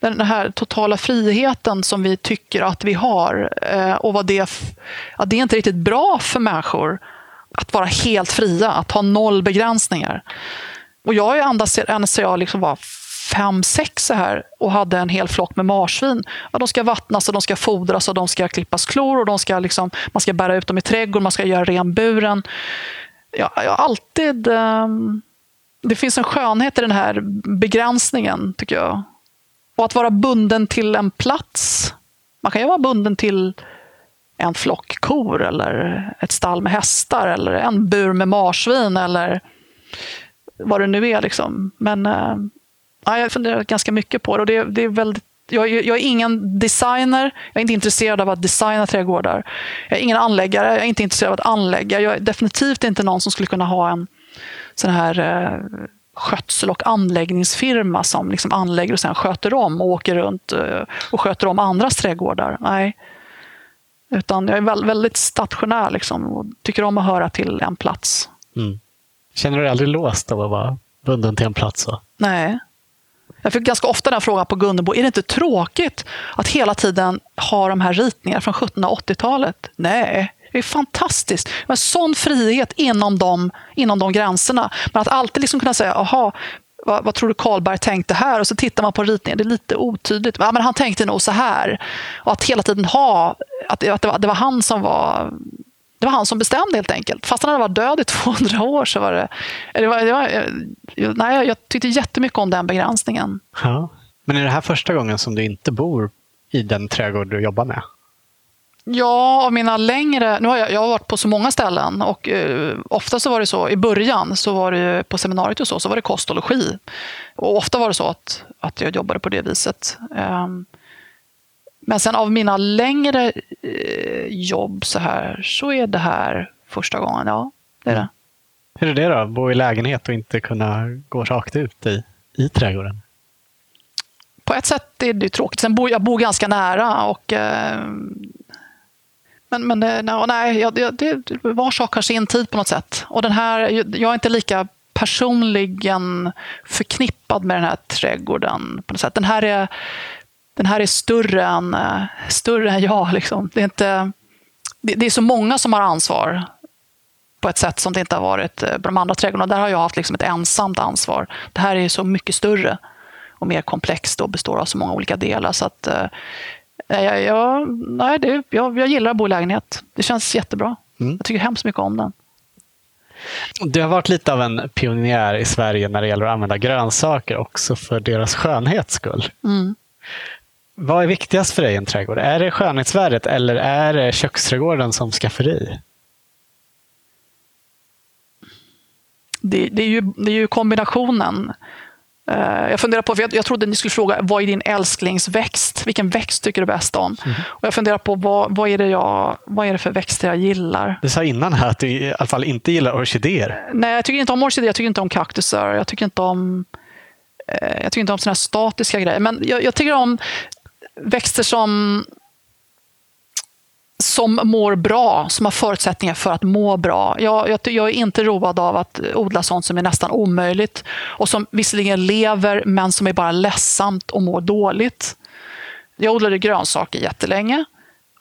den här totala friheten som vi tycker att vi har eh, och vad det, att det är inte riktigt bra för människor att vara helt fria, att ha noll begränsningar. Och jag har ju andats ända sedan jag liksom var fem, sex så här och hade en hel flock med marsvin. Ja, de ska vattnas och de ska fodras och de ska klippas klor och de ska liksom, man ska bära ut dem i trädgården, man ska göra ren buren. Ja, jag har alltid... Um, det finns en skönhet i den här begränsningen, tycker jag. Och att vara bunden till en plats. Man kan ju vara bunden till en flock kor eller ett stall med hästar eller en bur med marsvin eller vad det nu är. Liksom. Men ehm, ja, jag funderar ganska mycket på det. Och det, det är väldigt, jag, är- jag är ingen designer. Jag är inte intresserad av att designa trädgårdar. Jag är ingen anläggare. Jag är inte intresserad av att anlägga. Jag är definitivt inte någon som skulle kunna ha en sån här eh, skötsel och anläggningsfirma som liksom anlägger och sen sköter om och åker runt eh, och sköter om andras trädgårdar. Nej. Utan jag är väl, väldigt stationär liksom, och tycker om att höra till en plats. Mm. Känner du dig aldrig låst av att vara bunden till en plats? Så? Nej. Jag fick ganska ofta den frågan på Gunnebo. Är det inte tråkigt att hela tiden ha de här ritningarna från 1780-talet? Nej, det är fantastiskt. Men sån frihet inom de, inom de gränserna. Men att alltid liksom kunna säga, aha, vad, vad tror du Karlberg tänkte här? Och så tittar man på ritningen, det är lite otydligt. Ja, men han tänkte nog så här. Och att hela tiden ha, att, att det, var, det var han som var det var han som bestämde helt enkelt. Fast han hade varit död i <laughs> 200 år så var det... det, var, det var, eh, nej, jag tyckte jättemycket om den begränsningen. Ja. Men är det här första gången som du inte bor i den trädgård du jobbar med? Ja, av mina längre... Nu har jag, jag har varit på så många ställen och eh, ofta så var det så i början så var det på seminariet och så, så var det kost och logi. Och ofta var det så att, att jag jobbade på det viset. Ehm, men sen av mina längre eh, jobb så här så är det här första gången. Ja, det är det. Hur är det då? Bo i lägenhet och inte kunna gå rakt ut i, i trädgården? på ett sätt är det tråkigt. Sen bor jag bor ganska nära. Och, eh, men men det, nej, nej, det, det, var sak har sin tid på något sätt. Och den här, jag är inte lika personligen förknippad med den här trädgården. på något sätt. Den här är, den här är större, än, eh, större än jag. Liksom. Det, är inte, det, det är så många som har ansvar på ett sätt som det inte har varit eh, på de andra trädgårdarna. Där har jag haft liksom ett ensamt ansvar. Det här är så mycket större och mer komplext och består av så många olika delar. Så att, eh, jag, jag, nej, det, jag, jag gillar att bo i lägenhet. Det känns jättebra. Mm. Jag tycker hemskt mycket om den. Du har varit lite av en pionjär i Sverige när det gäller att använda grönsaker också för deras skönhets skull. Mm. Vad är viktigast för dig i en trädgård? Är det skönhetsvärdet eller är det köksträdgården som skafferi? Det, det, är ju, det är ju kombinationen. Eh, jag funderar på, jag, jag trodde ni skulle fråga vad är din älsklingsväxt? Vilken växt tycker du bäst om? Mm. Och jag funderar på vad, vad, är det jag, vad är det för växter jag gillar? Du sa innan här att du i alla fall inte gillar orkidéer. Nej, jag tycker inte om orkidéer. Jag tycker inte om kaktusar. Jag tycker inte om, eh, jag tycker inte om såna här statiska grejer. Men jag, jag tycker om växter som som mår bra, som har förutsättningar för att må bra. Jag, jag, jag, är inte road av att odla sånt som är nästan omöjligt och som visserligen lever men som är bara ledsamt och mår dåligt. Jag odlade grönsaker jättelänge.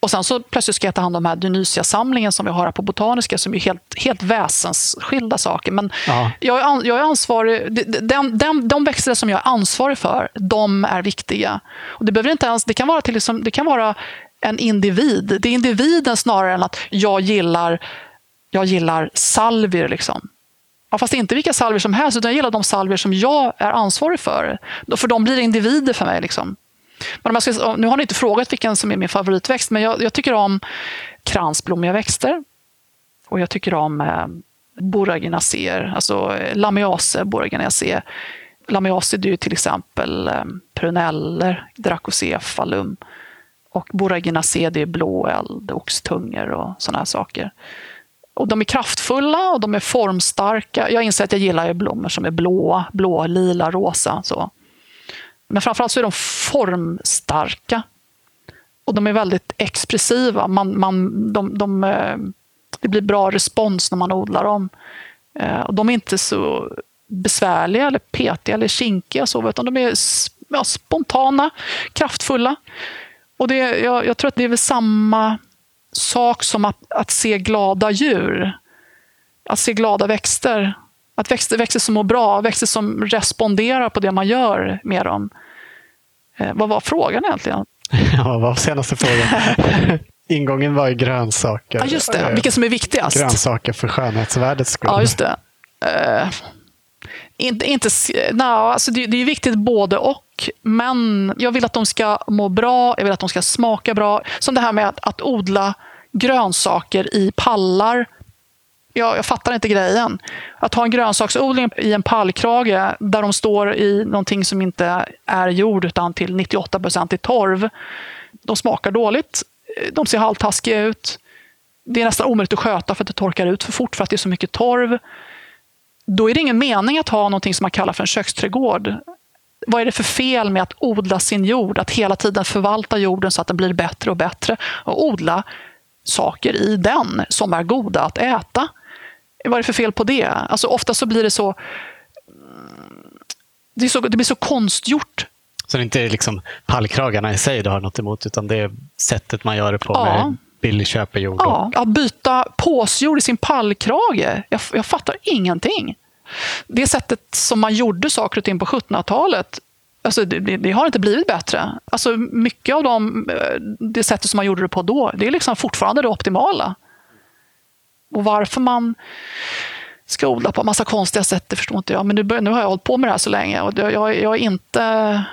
Och sen så plötsligt ska jag ta hand om den här Dionysia-samlingen som vi har här på Botaniska som är helt, helt väsensskilda saker. Men ja. jag, är, jag är ansvarig, den, den, de växter som jag är ansvarig för, de är viktiga. Och det, behöver inte ens, det, kan vara till liksom, det kan vara en individ. Det är individen snarare än att jag gillar, jag gillar salvier. Liksom. Ja, fast inte vilka salvier som helst, utan jag gillar de salvier som jag är ansvarig för. För de blir individer för mig. Liksom. Men ska, nu har ni inte frågat vilken som är min favoritväxt, men jag, jag tycker om kransblommiga växter. Och jag tycker om eh, boraginaceer, alltså eh, lamiace, boraginaceae. Lamiace är ju till exempel eh, pruneller, dracocephalum. Och boraginaceae det är blåeld, oxtungor och sådana här saker. Och de är kraftfulla och de är formstarka. Jag inser att jag gillar blommor som är blåa, blå, lila, rosa. Så. Men framförallt så är de formstarka. Och de är väldigt expressiva. Man, man, de, de, eh, det blir bra respons när man odlar dem. Eh, och de är inte så besvärliga, eller petiga eller kinkiga, så, utan de är ja, spontana, kraftfulla. Och det, jag, jag, tror att det är väl samma sak som att, att se glada djur. Att se glada växter. Att växter, växter som mår bra, växter som responderar på det man gör med dem. Eh, vad var frågan egentligen? <laughs> Ja, vad var senaste frågan? <laughs> Ingången var ju grönsaker. Ja, just det. Vilka som är viktigast. Grönsaker för skönhetsvärdets skull. Ja, just det. Uh, inte, inte, no, alltså det, det är viktigt både och. Men jag vill att de ska må bra, jag vill att de ska smaka bra. Som det här med att, att odla grönsaker i pallar. Jag, jag fattar inte grejen. Att ha en grönsaksodling i en pallkrage där de står i någonting som inte är jord utan till 98 i torv. De smakar dåligt, de ser halvtaskiga ut. Det är nästan omöjligt att sköta för att det torkar ut för fort för att det är så mycket torv då är det ingen mening att ha någonting som man kallar för en köksträdgård. Vad är det för fel med att odla sin jord? Att hela tiden förvalta jorden så att den blir bättre och bättre och odla saker i den som är goda att äta. Vad är det för fel på det? Alltså ofta så blir det så det, är så, det blir så konstgjort. Så det är inte liksom pallkragarna i sig du har något emot, utan det är sättet man gör det på? Ja. Med billig köpejord? Ja, att byta påsjord i sin pallkrage. Jag, jag fattar ingenting. Det sättet som man gjorde saker och ting på 1700-talet Alltså, det, det, har inte blivit bättre. Alltså, mycket av dem, eh, det sättet som man gjorde det på då, det är liksom fortfarande det optimala. Och varför man ska odla på en massa konstiga sätt, det förstår inte jag. Men nu, nu har jag hållit på med det här så länge och jag, jag är inte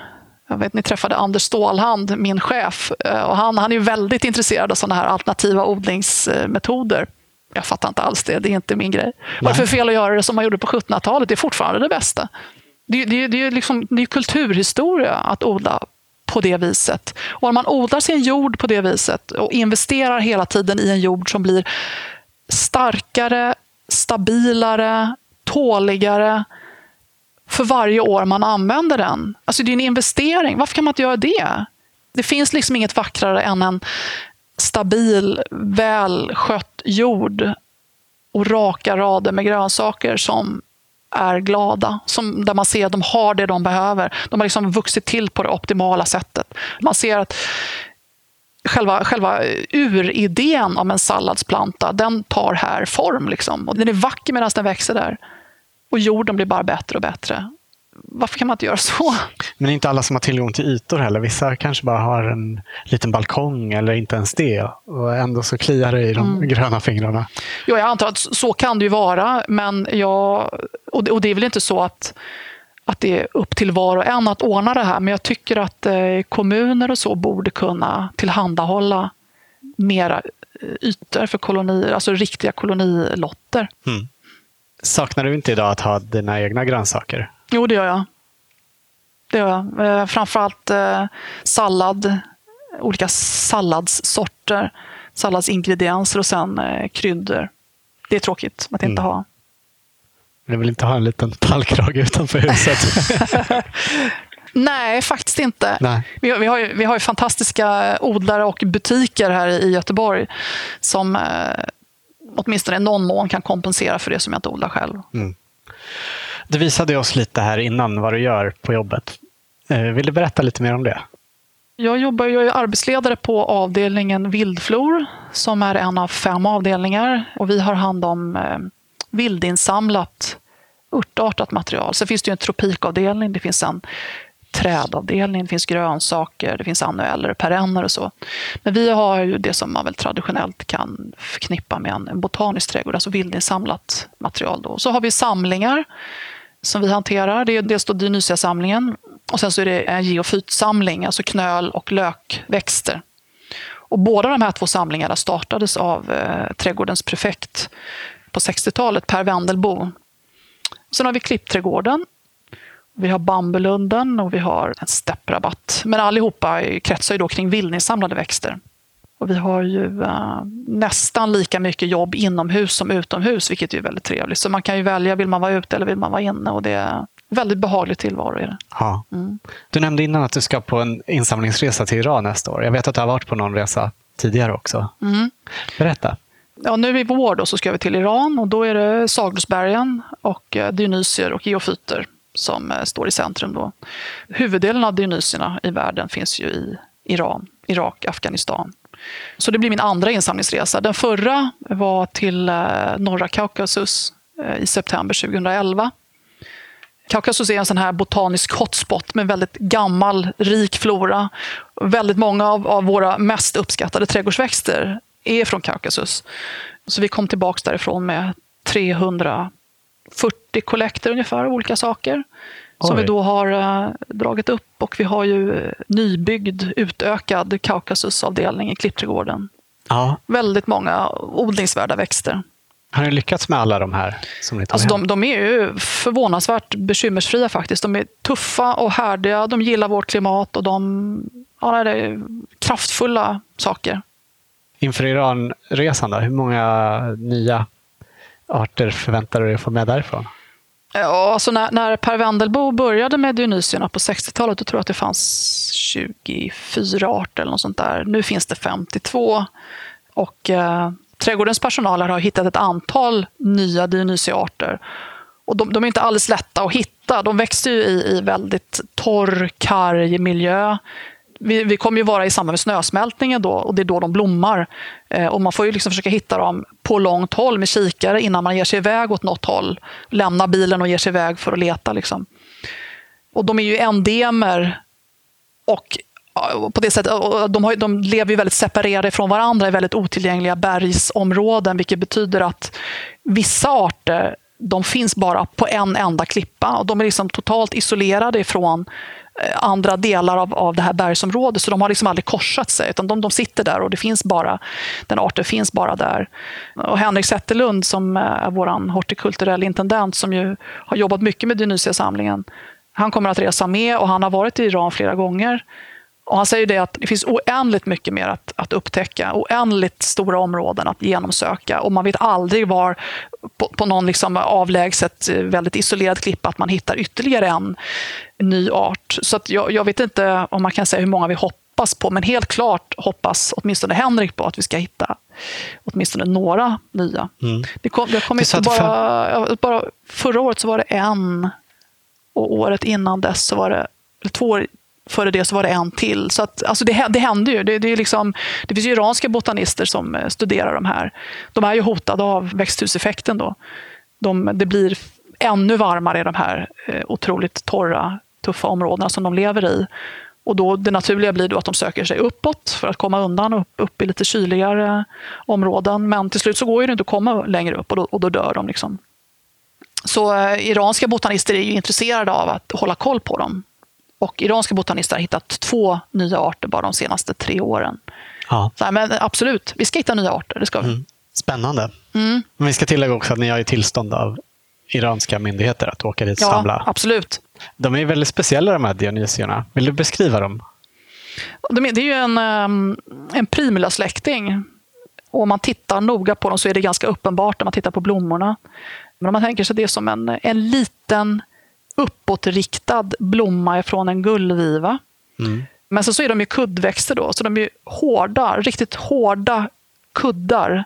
jag vet, ni träffade Anders Stålhand, min chef. Eh, och han, han är väldigt intresserad av sådana här alternativa odlingsmetoder. Jag fattar inte alls det, det är inte min grej. Vad är det för fel att göra det som man gjorde på 1700-talet? Det är fortfarande det bästa. Det, det, det, är, liksom, det är kulturhistoria att odla på det viset. Och om man odlar sin jord på det viset och investerar hela tiden i en jord som blir starkare, stabilare, tåligare, för varje år man använder den. Alltså det är en investering. Varför kan man inte göra det? Det finns liksom inget vackrare än en stabil, välskött jord och raka rader med grönsaker som är glada. Som, där man ser att de har det de behöver. De har liksom vuxit till på det optimala sättet. Man ser att själva, själva uridén om en salladsplanta, den tar här form. Liksom. Och den är vacker medan den växer där. Och jorden blir bara bättre och bättre. Varför kan man inte göra så? Men inte alla som har tillgång till ytor heller. Vissa kanske bara har en liten balkong eller inte ens det. Och ändå så kliar det i de mm. gröna fingrarna. Ja, jag antar att så kan det ju vara. Men jag, och det, och det är väl inte så att att det är upp till var och en att ordna det här. Men jag tycker att eh, kommuner och så borde kunna tillhandahålla mera eh, ytor för kolonier, alltså riktiga kolonilotter. Mm. Saknar du inte idag att ha dina egna grönsaker? Jo, det gör jag. Det gör jag. Eh, framförallt sallad, olika salladssorter, salladsingredienser och sen kryddor. Det är tråkigt att inte Mm. ha. Du vill inte ha en liten tallkrage utanför huset? <laughs> Nej, faktiskt inte. Nej. Vi, har- vi, har ju, vi har ju fantastiska odlare och butiker här i Göteborg som eh, åtminstone i någon mån kan kompensera för det som jag inte odlar själv. Du visade oss lite här innan vad du gör på jobbet. Eh, Vill du berätta lite mer om det? Jag jobbar jag är arbetsledare på avdelningen vildflor som är en av fem avdelningar. Och vi har hand om eh, vildinsamlat örtartat material. Sen finns det ju en tropikavdelning, det finns en trädavdelning, det finns grönsaker, det finns annueller, perenner och så. Men vi har ju det som man väl traditionellt kan förknippa med en, en botanisk trädgård, alltså vildinsamlat material. Då. Så har vi samlingar som vi hanterar. Det är dels då Dionysia-samlingen och sen så är det en geofytsamling, alltså knöl och lökväxter. Och båda de här två samlingarna startades av eh, trädgårdens prefekt på 60-talet, Per Wendelbo. Sen har vi Klippträdgården, vi har Bambulunden och vi har en stepprabatt. Men allihopa kretsar ju då kring vildinsamlade växter. Och vi har ju eh, nästan lika mycket jobb inomhus som utomhus, vilket är väldigt trevligt. Så man kan ju välja, vill man vara ute eller vill man vara inne? Och det är väldigt behaglig tillvaro. Är det. Ja. Du nämnde innan att du ska på en insamlingsresa till Iran nästa år. Jag vet att du har varit på någon resa tidigare också. Berätta. Ja, nu i vår då så ska vi till Iran och då är det Sagrosbergen och eh, Dionysier och geofyter som eh, står i centrum. Då. Huvuddelen av Dionysierna i världen finns ju i Iran, Irak, Afghanistan. Så det blir min andra insamlingsresa. Den förra var till eh, norra Kaukasus i september 2011. Kaukasus är en sån här botanisk hotspot med väldigt gammal, rik flora. Väldigt många av, av våra mest uppskattade trädgårdsväxter är från Kaukasus. Så vi kom tillbaka därifrån med 340 kollekter ungefär av olika saker. Som Oj. vi då har eh, dragit upp och vi har ju eh, nybyggd, utökad Kaukasusavdelning i Klippträdgården. Ja. Väldigt många odlingsvärda växter. Har ni lyckats med alla de här som ni tog Alltså de, de är ju förvånansvärt bekymmersfria faktiskt. De är tuffa och härdiga, de gillar vårt klimat och de ja, det är kraftfulla saker. Inför Iranresan, då, hur många nya arter förväntar du dig att få med därifrån? Ja, alltså när, när Per Wendelbo började med Dionysierna på 60-talet, då tror jag att det fanns 24 arter eller något sånt där. Nu finns det 52. Och eh, trädgårdens personal har hittat ett antal nya Dionysiearter. Och de, de är inte alldeles lätta att hitta. De växer ju i, i väldigt torr, karg miljö. Vi, vi kommer ju vara i samband med snösmältningen då och det är då de blommar. Eh, och man får ju liksom försöka hitta dem på långt håll med kikare innan man ger sig iväg åt något håll. Lämnar bilen och ger sig iväg för att leta. Liksom. Och de är ju endemer och på det sättet, de, har, de lever ju väldigt separerade från varandra i väldigt otillgängliga bergsområden, vilket betyder att vissa arter de finns bara på en enda klippa och de är liksom totalt isolerade ifrån Eh, andra delar av, av det här bergsområdet. Så de har liksom aldrig korsat sig, utan de, de sitter där och det finns bara, den arten finns bara där. Och Henrik Zetterlund som eh, är vår hortikulturell intendent som ju har jobbat mycket med Dionysia-samlingen, han kommer att resa med och han har varit i Iran flera gånger. Och han säger det att det finns oändligt mycket mer att, att upptäcka, oändligt stora områden att genomsöka och man vet aldrig var på, på någon liksom avlägset, eh, väldigt isolerad klippa att man hittar ytterligare en ny art. Så jag, jag vet inte om man kan säga hur många vi hoppas på, men helt klart hoppas åtminstone Henrik på att vi ska hitta åtminstone några nya. Det kom, det kom inte bara, bara, förra året så var det en och året innan dess så var det, eller två år före det så var det en till. Så att, alltså det, det händer ju. Det, det, är liksom, det finns ju iranska botanister som eh, studerar de här. De är ju hotade av växthuseffekten. Då. De, det blir ännu varmare i de här eh, otroligt torra, tuffa områdena som de lever i. Och då, det naturliga blir då att de söker sig uppåt för att komma undan upp, upp i lite kyligare områden. Men till slut så går det inte att komma längre upp och då, och då dör de. Liksom. Så eh, iranska botanister är ju intresserade av att hålla koll på dem. Och iranska botanister har hittat två nya arter bara de senaste tre åren. Ja. Så, nej, men absolut, vi ska hitta nya arter. Det ska vi. Spännande. Mm. Men vi ska tillägga också att ni har tillstånd av iranska myndigheter att åka dit och Ja, samla. absolut. De är väldigt speciella de här Dionysierna. Vill du beskriva dem? Det är ju en, ehm, en primula-släkting. Och om man tittar noga på dem så är det ganska uppenbart när man tittar på blommorna. Men om man tänker sig det som en, en liten uppåtriktad blomma från en gullviva. Mm. Men så, så är de ju kuddväxter då, så de är hårda, riktigt hårda kuddar.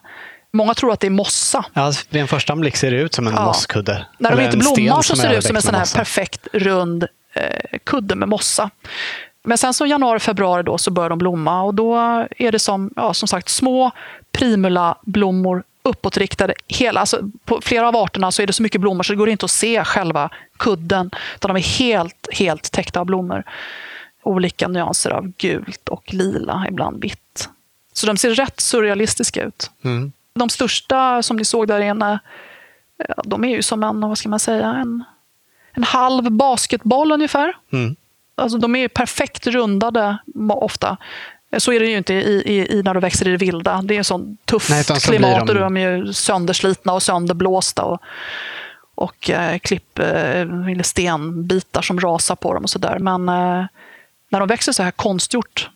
Många tror att det är mossa. Ja, vid en första anblick ser det ut som en ja. mosskudde. När de inte blommar så ser det ut som en sån här perfekt rund eh, kudde med mossa. Men sen så januari, februari då så börjar de blomma och då är det som, ja, som sagt små primula-blommor uppåtriktade. Hela, alltså på flera av arterna så är det så mycket blommor så det går inte att se själva kudden. Utan de är helt, helt täckta av blommor. Olika nyanser av gult och lila, ibland vitt. Så de ser rätt surrealistiska ut. Mm. De största som ni såg där inne, de är ju som en, vad ska man säga, en, en halv basketboll ungefär. Mm. Alltså, de är perfekt rundade ofta. Så är det ju inte i, i, i när de växer i det vilda. Det är sånt tufft Nej, klimat de... och de är ju sönderslitna och sönderblåsta. Och, och eh, klipp, eh, eller stenbitar som rasar på dem och sådär. Men eh, när de växer så här konstgjort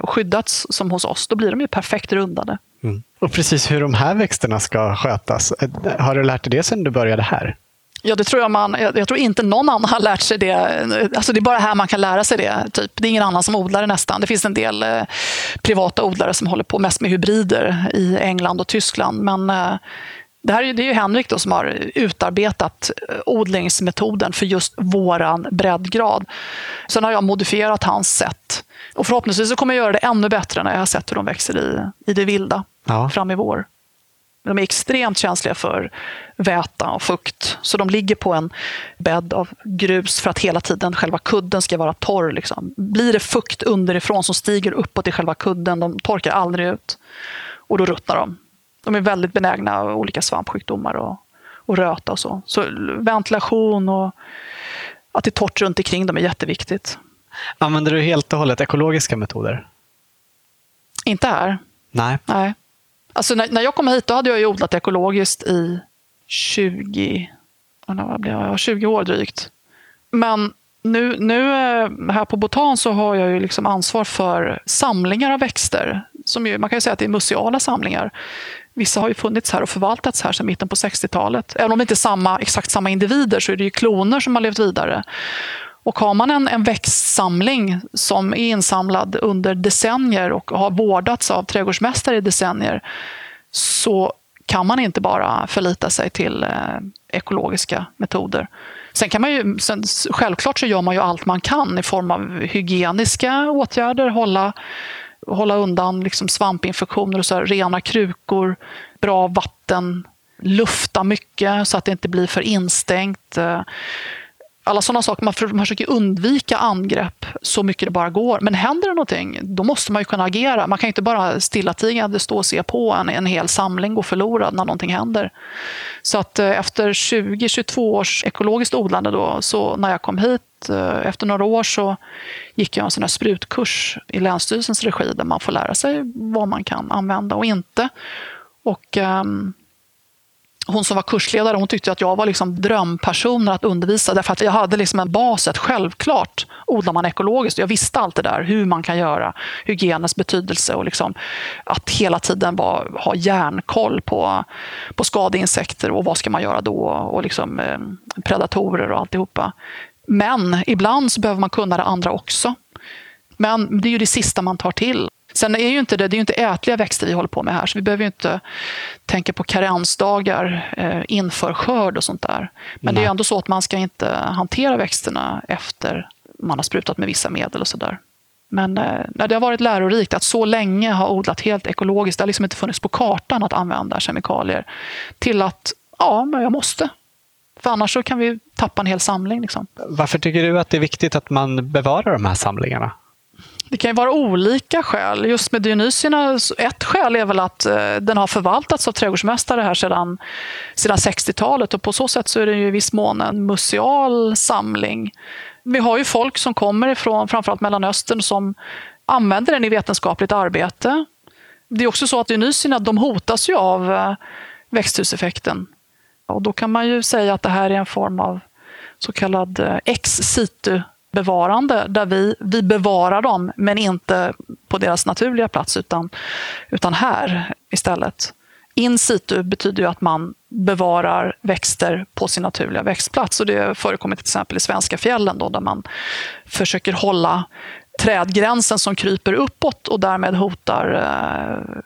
och skyddats som hos oss, då blir de ju perfekt rundade. Mm. Och precis hur de här växterna ska skötas, eh, har du lärt dig det sedan du började här? Ja, det tror jag man. Jag, tror inte någon annan har lärt sig det. Alltså det är bara här man kan lära sig det. Typ. Det är ingen annan som odlar det nästan. Det finns en del eh, privata odlare som håller på mest med hybrider i England och Tyskland. Men eh, det här är, det är ju Henrik då som har utarbetat eh, odlingsmetoden för just våran breddgrad. Sen har jag modifierat hans sätt. Och förhoppningsvis så kommer jag göra det ännu bättre när jag har sett hur de växer i, i det vilda ja. fram i vår. De är extremt känsliga för väta och fukt. Så de ligger på en bädd av grus för att hela tiden själva kudden ska vara torr. Liksom. Blir det fukt underifrån som stiger uppåt i själva kudden, de torkar aldrig ut. Och då ruttnar de. De är väldigt benägna olika svampsjukdomar och, och röta och så. Så ventilation och att det är torrt runt omkring dem är jätteviktigt. Använder du helt och hållet ekologiska metoder? Inte här. Nej. Nej. Alltså när, när jag kom hit då hade jag odlat ekologiskt i 20, vad blir jag, 20 år drygt. Men nu, nu eh, här på Botan så har jag ju liksom ansvar för samlingar av växter. Som ju, man kan ju säga att det är museala samlingar. Vissa har ju funnits här och förvaltats här sedan mitten på 60-talet. Även om det inte är samma, exakt samma individer så är det ju kloner som har levt vidare. Och har man en, en växtsamling som är insamlad under decennier och har vårdats av trädgårdsmästare i decennier så kan man inte bara förlita sig till eh, ekologiska metoder. Sen kan man ju, sen, självklart så gör man ju allt man kan i form av hygieniska åtgärder, hålla, hålla undan liksom svampinfektioner, och så rena krukor, bra vatten, lufta mycket så att det inte blir för instängt. Eh. Alla sådana saker. Man försöker undvika angrepp så mycket det bara går. Men händer det någonting, då måste man ju kunna agera. Man kan inte bara stillatigande stå och se på en, en hel samling gå förlorad när någonting händer. Så att eh, efter 20-22 års ekologiskt odlande då, så när jag kom hit eh, efter några år så gick jag en sån här sprutkurs i Länsstyrelsens regi där man får lära sig vad man kan använda och inte. Och um, hon som var kursledare hon tyckte att jag var liksom drömpersonen att undervisa därför att jag hade liksom en bas att självklart odlar man ekologiskt. Jag visste allt det där, hur man kan göra, hygienens betydelse och liksom att hela tiden var, ha järnkoll på, på skadeinsekter och vad ska man göra då och liksom, eh, predatorer och alltihopa. Men ibland så behöver man kunna det andra också. Men det är ju det sista man tar till. Sen är ju inte det, det är ju inte ätliga växter vi håller på med här, så vi behöver ju inte tänka på karensdagar eh, inför skörd och sånt där. Men Nej. det är ändå så att man ska inte hantera växterna efter man har sprutat med vissa medel och sådär. Men eh, det har varit lärorikt att så länge ha odlat helt ekologiskt. Det har liksom inte funnits på kartan att använda kemikalier. Till att, ja, men jag måste. För annars så kan vi tappa en hel samling. Liksom. Varför tycker du att det är viktigt att man bevarar de här samlingarna? Det kan ju vara olika skäl. Just med Dionysierna, ett skäl är väl att eh, den har förvaltats av trädgårdsmästare här sedan, sedan 60-talet och på så sätt så är det ju i viss mån en museal samling. Vi har ju folk som kommer ifrån framförallt Mellanöstern som använder den i vetenskapligt arbete. Det är också så att Dionysierna de hotas ju av eh, växthuseffekten. Och då kan man ju säga att det här är en form av så kallad eh, ex situ bevarande där vi, vi bevarar dem men inte på deras naturliga plats utan, utan här istället. In situ betyder ju att man bevarar växter på sin naturliga växtplats. Och det förekommer till exempel i svenska fjällen då, där man försöker hålla trädgränsen som kryper uppåt och därmed hotar eh,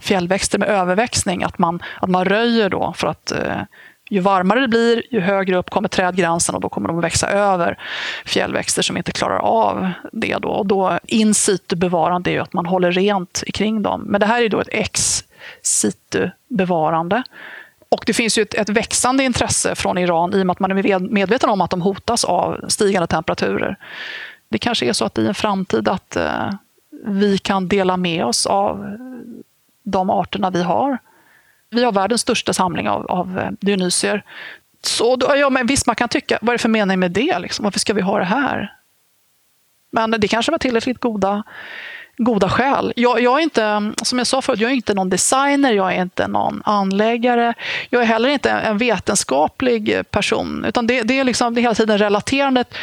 fjällväxter med överväxning. Att man, att man röjer då för att eh, ju varmare det blir, ju högre upp kommer trädgränsen och då kommer de att växa över fjällväxter som inte klarar av det. Då. Och då in situ bevarande är ju att man håller rent kring dem. Men det här är då ett ex situ bevarande. Och det finns ju ett, ett, växande intresse från Iran i och med att man är medveten om att de hotas av stigande temperaturer. Det kanske är så att i en framtid att eh, vi kan dela med oss av de arterna vi har. Vi har världens största samling av, av eh, Dionysier. Så då, ja, men visst, man kan tycka, vad är det för mening med det? Liksom? Varför ska vi ha det här? Men det kanske var tillräckligt goda, goda skäl. Jag, jag, är inte, som jag sa förut, jag är inte någon designer, jag är inte någon anläggare. Jag är heller inte en vetenskaplig person. Utan det, det är, liksom, det är hela tiden relaterandet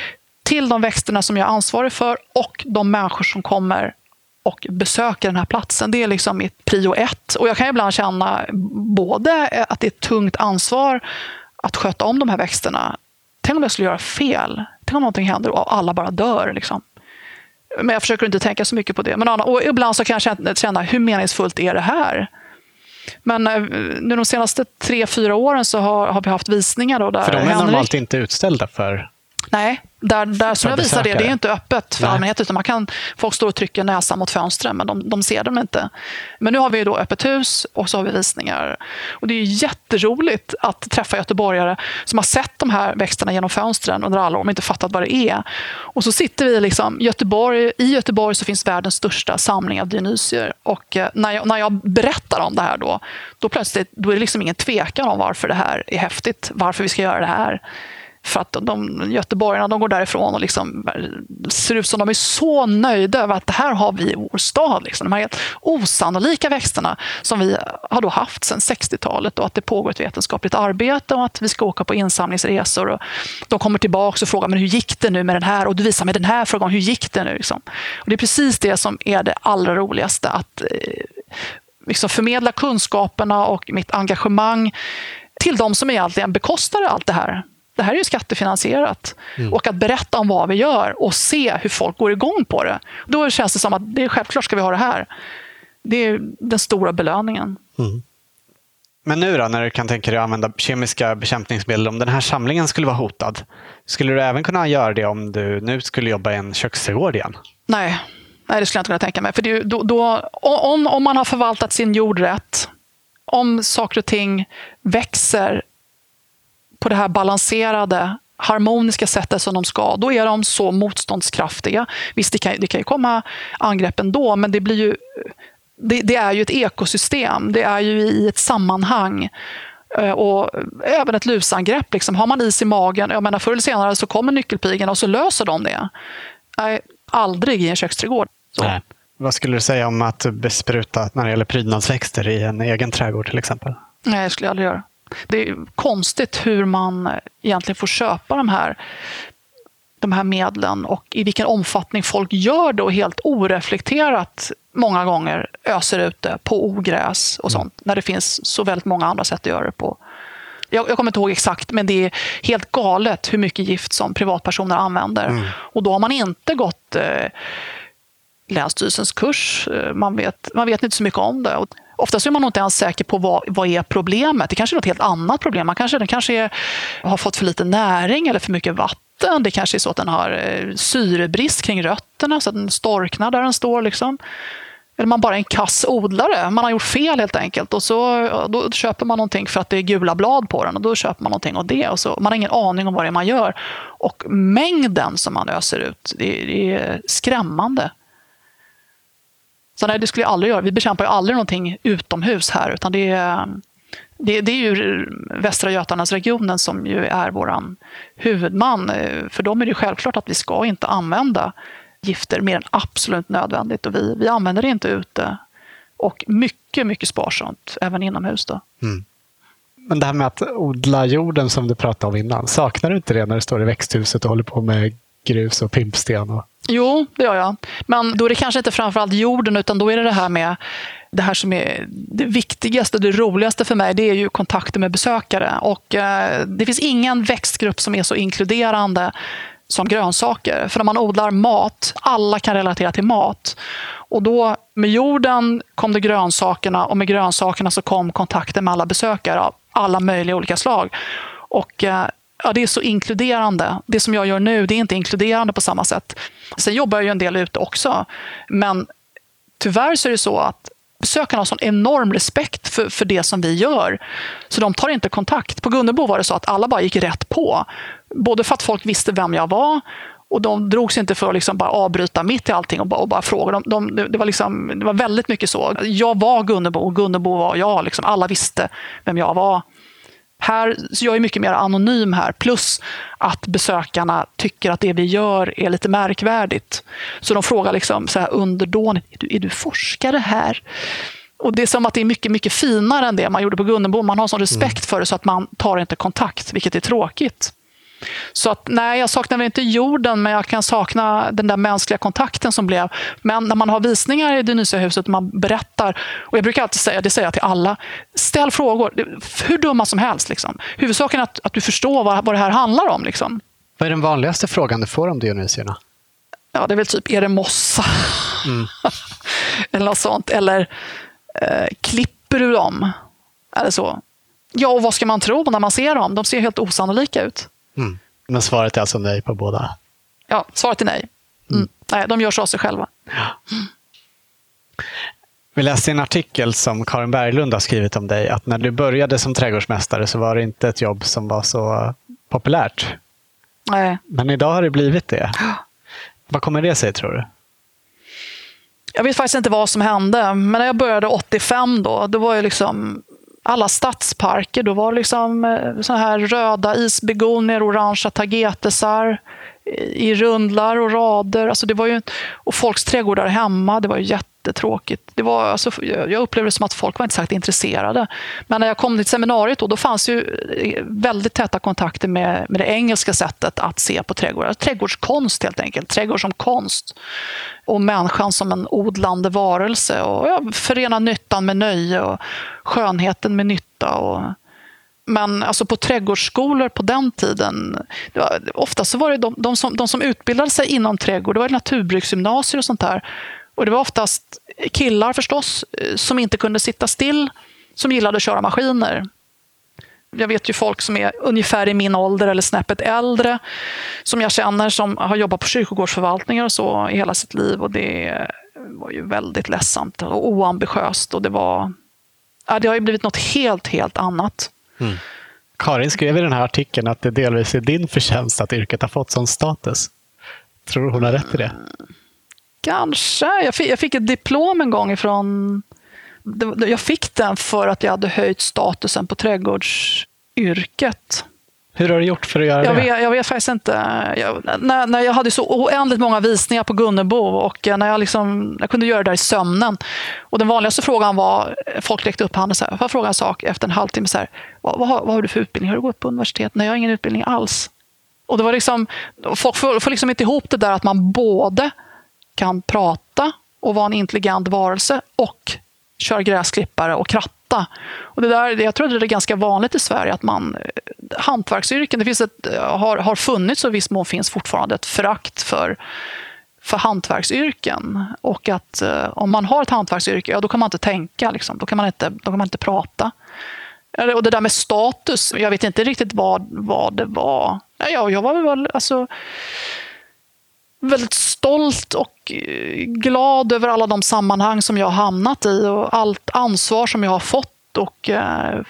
till de växterna som jag är ansvarig för och de människor som kommer och besöker den här platsen. Det är liksom mitt prio ett. Och jag kan ibland känna både att det är ett tungt ansvar att sköta om de här växterna. Tänk om jag skulle göra fel? Tänk om någonting händer och alla bara dör. Liksom. Men jag försöker inte tänka så mycket på det. Men och ibland så kan jag känna, hur meningsfullt är det här? Men eh, nu de senaste tre, fyra åren så har, har vi haft visningar. Då där för de är Henrik... normalt inte utställda för Nej, där, där som jag visar det, det är inte öppet för allmänheten. Utan man kan, folk står och trycker näsan mot fönstren, men de, de ser dem inte. Men nu har vi då öppet hus och så har vi visningar. Och det är jätteroligt att träffa göteborgare som har sett de här växterna genom fönstren under alla år, men inte fattat vad det är. Och så sitter vi liksom, Göteborg, i Göteborg så finns världens största samling av Dionysier. Och eh, när jag, när jag berättar om det här då, då plötsligt då är det liksom ingen tvekan om varför det här är häftigt, varför vi ska göra det här. För att de, göteborgarna de går därifrån och liksom ser ut som de är så nöjda över att det här har vi i vår stad. Liksom. De här helt osannolika växterna som vi har då haft sedan 60-talet och att det pågår ett vetenskapligt arbete och att vi ska åka på insamlingsresor. Och de kommer tillbaka och frågar men hur gick det nu med den här och du visar mig den här frågan, hur gick det nu? Liksom. Och det är precis det som är det allra roligaste, att eh, liksom förmedla kunskaperna och mitt engagemang till de som egentligen bekostar allt det här det här är ju skattefinansierat. Mm. Och att berätta om vad vi gör och se hur folk går igång på det. Då känns det som att det är självklart ska vi ha det här. Det är den stora belöningen. Mm. Men nu då, när du kan tänka dig att använda kemiska bekämpningsmedel, om den här samlingen skulle vara hotad, skulle du även kunna göra det om du nu skulle jobba i en köksträdgård igen? Nej, Nej det skulle jag inte kunna tänka mig. För det, då, då, om, om man har förvaltat sin jord rätt, om saker och ting växer på det här balanserade harmoniska sättet som de ska, då är de så motståndskraftiga. Visst, det kan, det kan ju komma angrepp ändå, men det blir ju det, det, är ju ett ekosystem. Det är ju i ett sammanhang. Eh, och även ett lusangrepp. Liksom. Har man is i magen, jag menar, förr eller senare så kommer nyckelpigorna och så löser de det. Nej, aldrig i en köksträdgård. Nej. Vad skulle du säga om att bespruta när det gäller prydnadsväxter i en egen trädgård till exempel? Nej, det skulle jag aldrig göra. Det är konstigt hur man egentligen får köpa de här, de här medlen och i vilken omfattning folk gör det och helt oreflekterat många gånger öser ut det på ogräs och mm. sånt. När det finns så väldigt många andra sätt att göra det på. Jag, jag kommer inte ihåg exakt, men det är helt galet hur mycket gift som privatpersoner använder. Mm. Och då har man inte gått eh, Länsstyrelsens kurs. Eh, man vet, man vet inte så mycket om det. Och Oftast är man nog inte ens säker på vad, vad är problemet. Det kanske är något helt annat problem. Man kanske, den kanske är, har fått för lite näring eller för mycket vatten. Det kanske är så att den har eh, syrebrist kring rötterna så att den storknar där den står. Liksom. Eller man bara är en kass odlare. Man har gjort fel helt enkelt. Och så, Då köper man någonting för att det är gula blad på den. och Då köper man någonting av det. Och så, man har ingen aning om vad det är man gör. Och mängden som man öser ut, det, det är skrämmande. Så nej, det skulle jag aldrig göra. Vi bekämpar ju aldrig någonting utomhus här, utan det är, eh, det, det är ju Västra Götalandsregionen som ju är vår huvudman. Eh, för dem är det självklart att vi ska inte använda gifter mer än absolut nödvändigt. Och vi, vi använder det inte ute. Och mycket, mycket sparsamt, även inomhus. Då. Mm. Men det här med att odla jorden som du pratade om innan, saknar du inte det när du står i växthuset och håller på med grus och pimpsten? Och... Jo, det gör jag. Men då är det kanske inte framförallt jorden, utan då är det det här med det här som är det viktigaste och det roligaste för mig, det är ju kontakter med besökare. Och eh, det finns ingen växtgrupp som är så inkluderande som grönsaker. För när man odlar mat, alla kan relatera till mat. Och då med jorden kom det grönsakerna och med grönsakerna så kom kontakten med alla besökare av alla möjliga olika slag. Och eh, ja, det är så inkluderande. Det som jag gör nu, det är inte inkluderande på samma sätt. Sen jobbar jag ju en del ute också. Men tyvärr så är det så att besökarna har sån enorm respekt för, för det som vi gör. Så de tar inte kontakt. På Gunnebo var det så att alla bara gick rätt på. Både för att folk visste vem jag var och de drogs inte för att liksom bara avbryta mitt i allting och bara, och bara fråga. De, de, det, var liksom, det var väldigt mycket så. Jag var Gunnebo och Gunnebo var jag. Liksom. Alla visste vem jag var. Här, så jag är mycket mer anonym här. Plus att besökarna tycker att det vi gör är lite märkvärdigt. Så de frågar liksom så här underdånigt, är du, är du forskare här? Och Det är som att det är mycket, mycket finare än det man gjorde på Gunnebo. Man har sån respekt mm. för det så att man tar inte kontakt, vilket är tråkigt. Så att, nej, jag saknar väl inte jorden, men jag kan sakna den där mänskliga kontakten som blev. Men när man har visningar i Dionysiahuset man berättar, och jag brukar alltid säga, det säger jag till alla, ställ frågor, hur dumma som helst. Liksom. Huvudsaken är att, att du förstår vad, vad det här handlar om. Liksom. Vad är den vanligaste frågan du får om Dionysierna? Ja, det är väl typ, är det mossa? Mm. <laughs> Eller något sånt. Eller, eh, klipper du dem? Eller så. Ja, och vad ska man tro när man ser dem? De ser helt osannolika ut. Mm. Men svaret är alltså nej på båda? Ja, svaret är nej. Mm. mm. Nej, de gör så av sig själva. Ja. Vi läste en artikel som Karin Berglund har skrivit om dig, att när du började som trädgårdsmästare så var det inte ett jobb som var så populärt. Nej. Men idag har det blivit det. Vad kommer det sig, tror du? Jag vet faktiskt inte vad som hände, men när jag började 85 då, då var jag liksom alla stadsparker. Då var det liksom eh, så här röda isbegonier, orangea tagetesar i rundlar och rader. Alltså det var ju, och folks trädgårdar hemma, det var ju jättetråkigt. Det var, alltså, jag upplevde det som att folk var inte särskilt intresserade. Men när jag kom till seminariet då, då fanns ju eh, väldigt täta kontakter med, med det engelska sättet att se på trädgårdar. Trädgårdskonst helt enkelt, trädgård som konst. Och människan som en odlande varelse. Och ja, förena nyttan med nöje och skönheten med nytta. Och, men alltså på trädgårdsskolor på den tiden, var, ofta så var det de, de, som, de som utbildade sig inom trädgård, det var naturbruksgymnasier och sånt där. Och det var oftast killar förstås, eh, som inte kunde sitta still, som gillade att köra maskiner. Jag vet ju folk som är ungefär i min ålder eller snäppet äldre, som jag känner, som har jobbat på kyrkogårdsförvaltningar och så i hela sitt liv. Och det var ju väldigt ledsamt och oambitiöst. Och det, var, ja, det har ju blivit något helt, helt annat. Mm. Karin skrev i den här artikeln att det delvis är din förtjänst att yrket har fått sån status. Tror du hon har rätt i det? Kanske. Jag fick, jag fick ett diplom en gång ifrån... Jag fick den för att jag hade höjt statusen på trädgårdsyrket. Hur har du gjort för att göra jag det? Vet, jag vet faktiskt inte. Jag, när, när jag hade så oändligt många visningar på Gunnebo och när jag, liksom, jag kunde göra det där i sömnen. Och den vanligaste frågan var, folk räckte upp handen så här, får jag fråga en sak efter en halvtimme? Så här, vad, vad, har, vad har du för utbildning? Har du gått på universitet? Nej, jag har ingen utbildning alls. Och det var liksom, folk får, får liksom inte ihop det där att man både kan prata och vara en intelligent varelse och köra gräsklippare och kratta. Och det där, jag tror att det är ganska vanligt i Sverige att man eh, hantverksyrken, det finns ett, eh, har, har funnits och i viss mån finns fortfarande ett förakt för för hantverksyrken. Och att eh, om man har ett hantverksyrke, ja, då kan man inte tänka. Liksom. Då, kan man inte, då kan man inte prata. Och det där med status, jag vet inte riktigt vad, vad det var. Ja, jag var väl alltså, väldigt stolt och eh, glad över alla de sammanhang som jag har hamnat i och allt ansvar som jag har fått. Och, eh,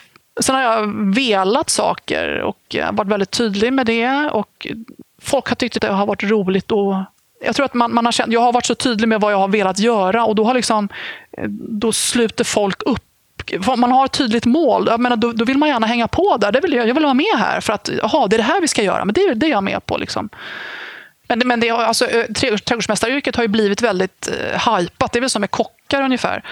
sen har jag velat saker och varit väldigt tydlig med det. Och folk har tyckt att det har varit roligt. Och jag tror att man, man har känt, jag har varit så tydlig med vad jag har velat göra och då, har liksom, eh, då sluter folk upp man har ett tydligt mål, jag menar, då, då, vill man gärna hänga på där. Det vill jag, jag vill vara med här för att aha, det är det här vi ska göra, men det, det är jag med på. Liksom. Men, men det, alltså, trädgårdsmästaryrket har ju blivit väldigt eh, hypat. Det är väl som med kockar ungefär.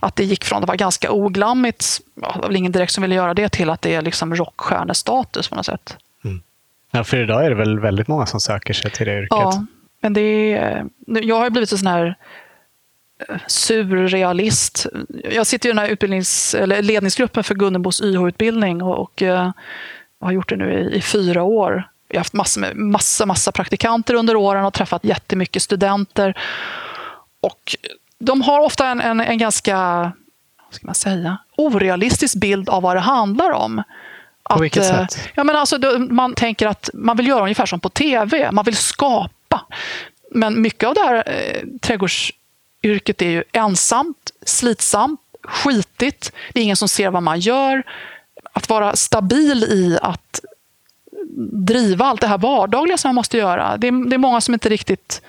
Att det gick från att vara ganska oglammigt, ja, det var väl ingen direkt som ville göra det, till att det är liksom rockstjärnestatus på något sätt. Mm. Ja, för idag är det väl väldigt många som söker sig till det yrket. Ja, men det är, jag har blivit en sån här eh, surrealist. Jag sitter i den här utbildnings, eller ledningsgruppen för Gunnebos YH-utbildning och, och, och, har gjort det nu i, i fyra år. Jag har haft massa, massa, massa praktikanter under åren och träffat jättemycket studenter. Och de har ofta en, en, en ganska ska man säga, orealistisk bild av vad det handlar om. På att, vilket eh, sätt? Ja, men alltså, man tänker att man vill göra ungefär som på tv. Man vill skapa. Men mycket av det här eh, trädgårdsyrket är ju ensamt, slitsamt, skitigt. Det är ingen som ser vad man gör. Att vara stabil i att driva allt det här vardagliga som man måste göra. Det är, det är många som inte riktigt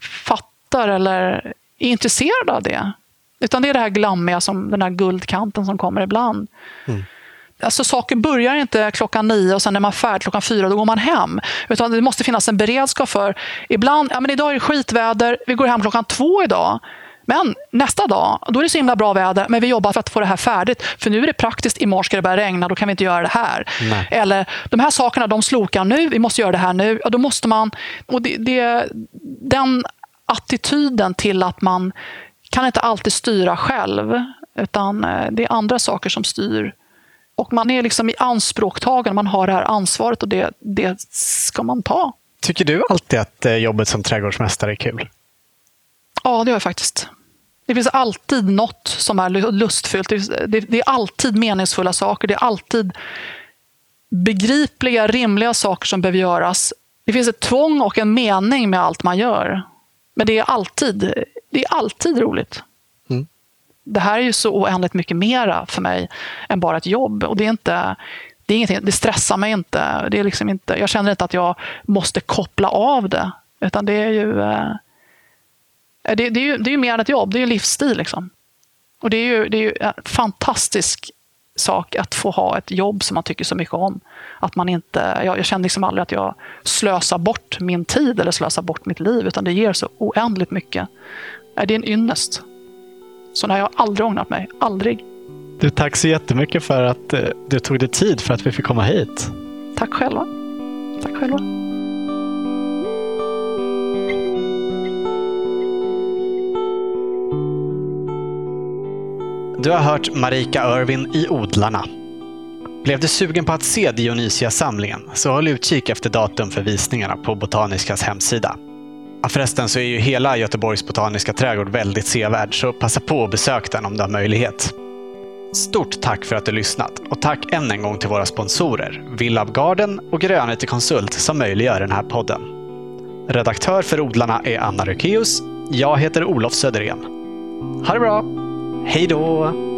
fattar eller är intresserade av det. Utan det är det här glammiga, som den här guldkanten som kommer ibland. Mm. Alltså, saker börjar inte klockan nio och sen är man färdig klockan fyra då går man hem. Utan det måste finnas en beredskap för, ibland, ja men idag är det skitväder, vi går hem klockan två idag. Men nästa dag, då är det så himla bra väder, men vi jobbar för att få det här färdigt. För nu är det praktiskt, imorgon ska det börja regna, då kan vi inte göra det här. Nej. Eller, de här sakerna, de slokar nu, vi måste göra det här nu. Ja, då måste man... Och det, det, den attityden till att man kan inte alltid styra själv, utan eh, det är andra saker som styr. Och man är liksom i anspråktagande, man har det här ansvaret och det, det ska man ta. Tycker du alltid att eh, jobbet som trädgårdsmästare är kul? Ja, det gör jag faktiskt. Det finns alltid något som är lustfyllt. Det är alltid meningsfulla saker. Det är alltid begripliga, rimliga saker som behöver göras. Det finns ett tvång och en mening med allt man gör. Men det är alltid, det är alltid roligt. Mm. Det här är ju så oändligt mycket mera för mig än bara ett jobb. Och det är inte, det, är ingenting, det stressar mig inte. Det är liksom inte. Jag känner inte att jag måste koppla av det. Utan det är ju eh, det, det, är ju, det är ju mer än ett jobb, det är ju en livsstil. Liksom. Och det är ju, det är ju en fantastisk sak att få ha ett jobb som man tycker så mycket om. Att man inte, jag, jag känner liksom aldrig att jag slösar bort min tid eller slösar bort mitt liv, utan det ger så oändligt mycket. Det är en ynnest. Så har jag aldrig ångrat mig. Aldrig. Du, tack så jättemycket för att eh, du tog dig tid för att vi fick komma hit. Tack själva. Tack själva. Du har hört Marika Irvin i Odlarna. Blev du sugen på att se Dionysia-samlingen så håll utkik efter datum för visningarna på Botaniskas hemsida. Ja, förresten så är ju hela Göteborgs botaniska trädgård väldigt sevärd, så passa på att besök den om du har möjlighet. Stort tack för att du lyssnat och tack än en gång till våra sponsorer Villab Garden och Grönete Konsult som möjliggör den här podden. Redaktör för Odlarna är Anna Rökeus. Jag heter Olof Söderén. Ha det bra! Hej då!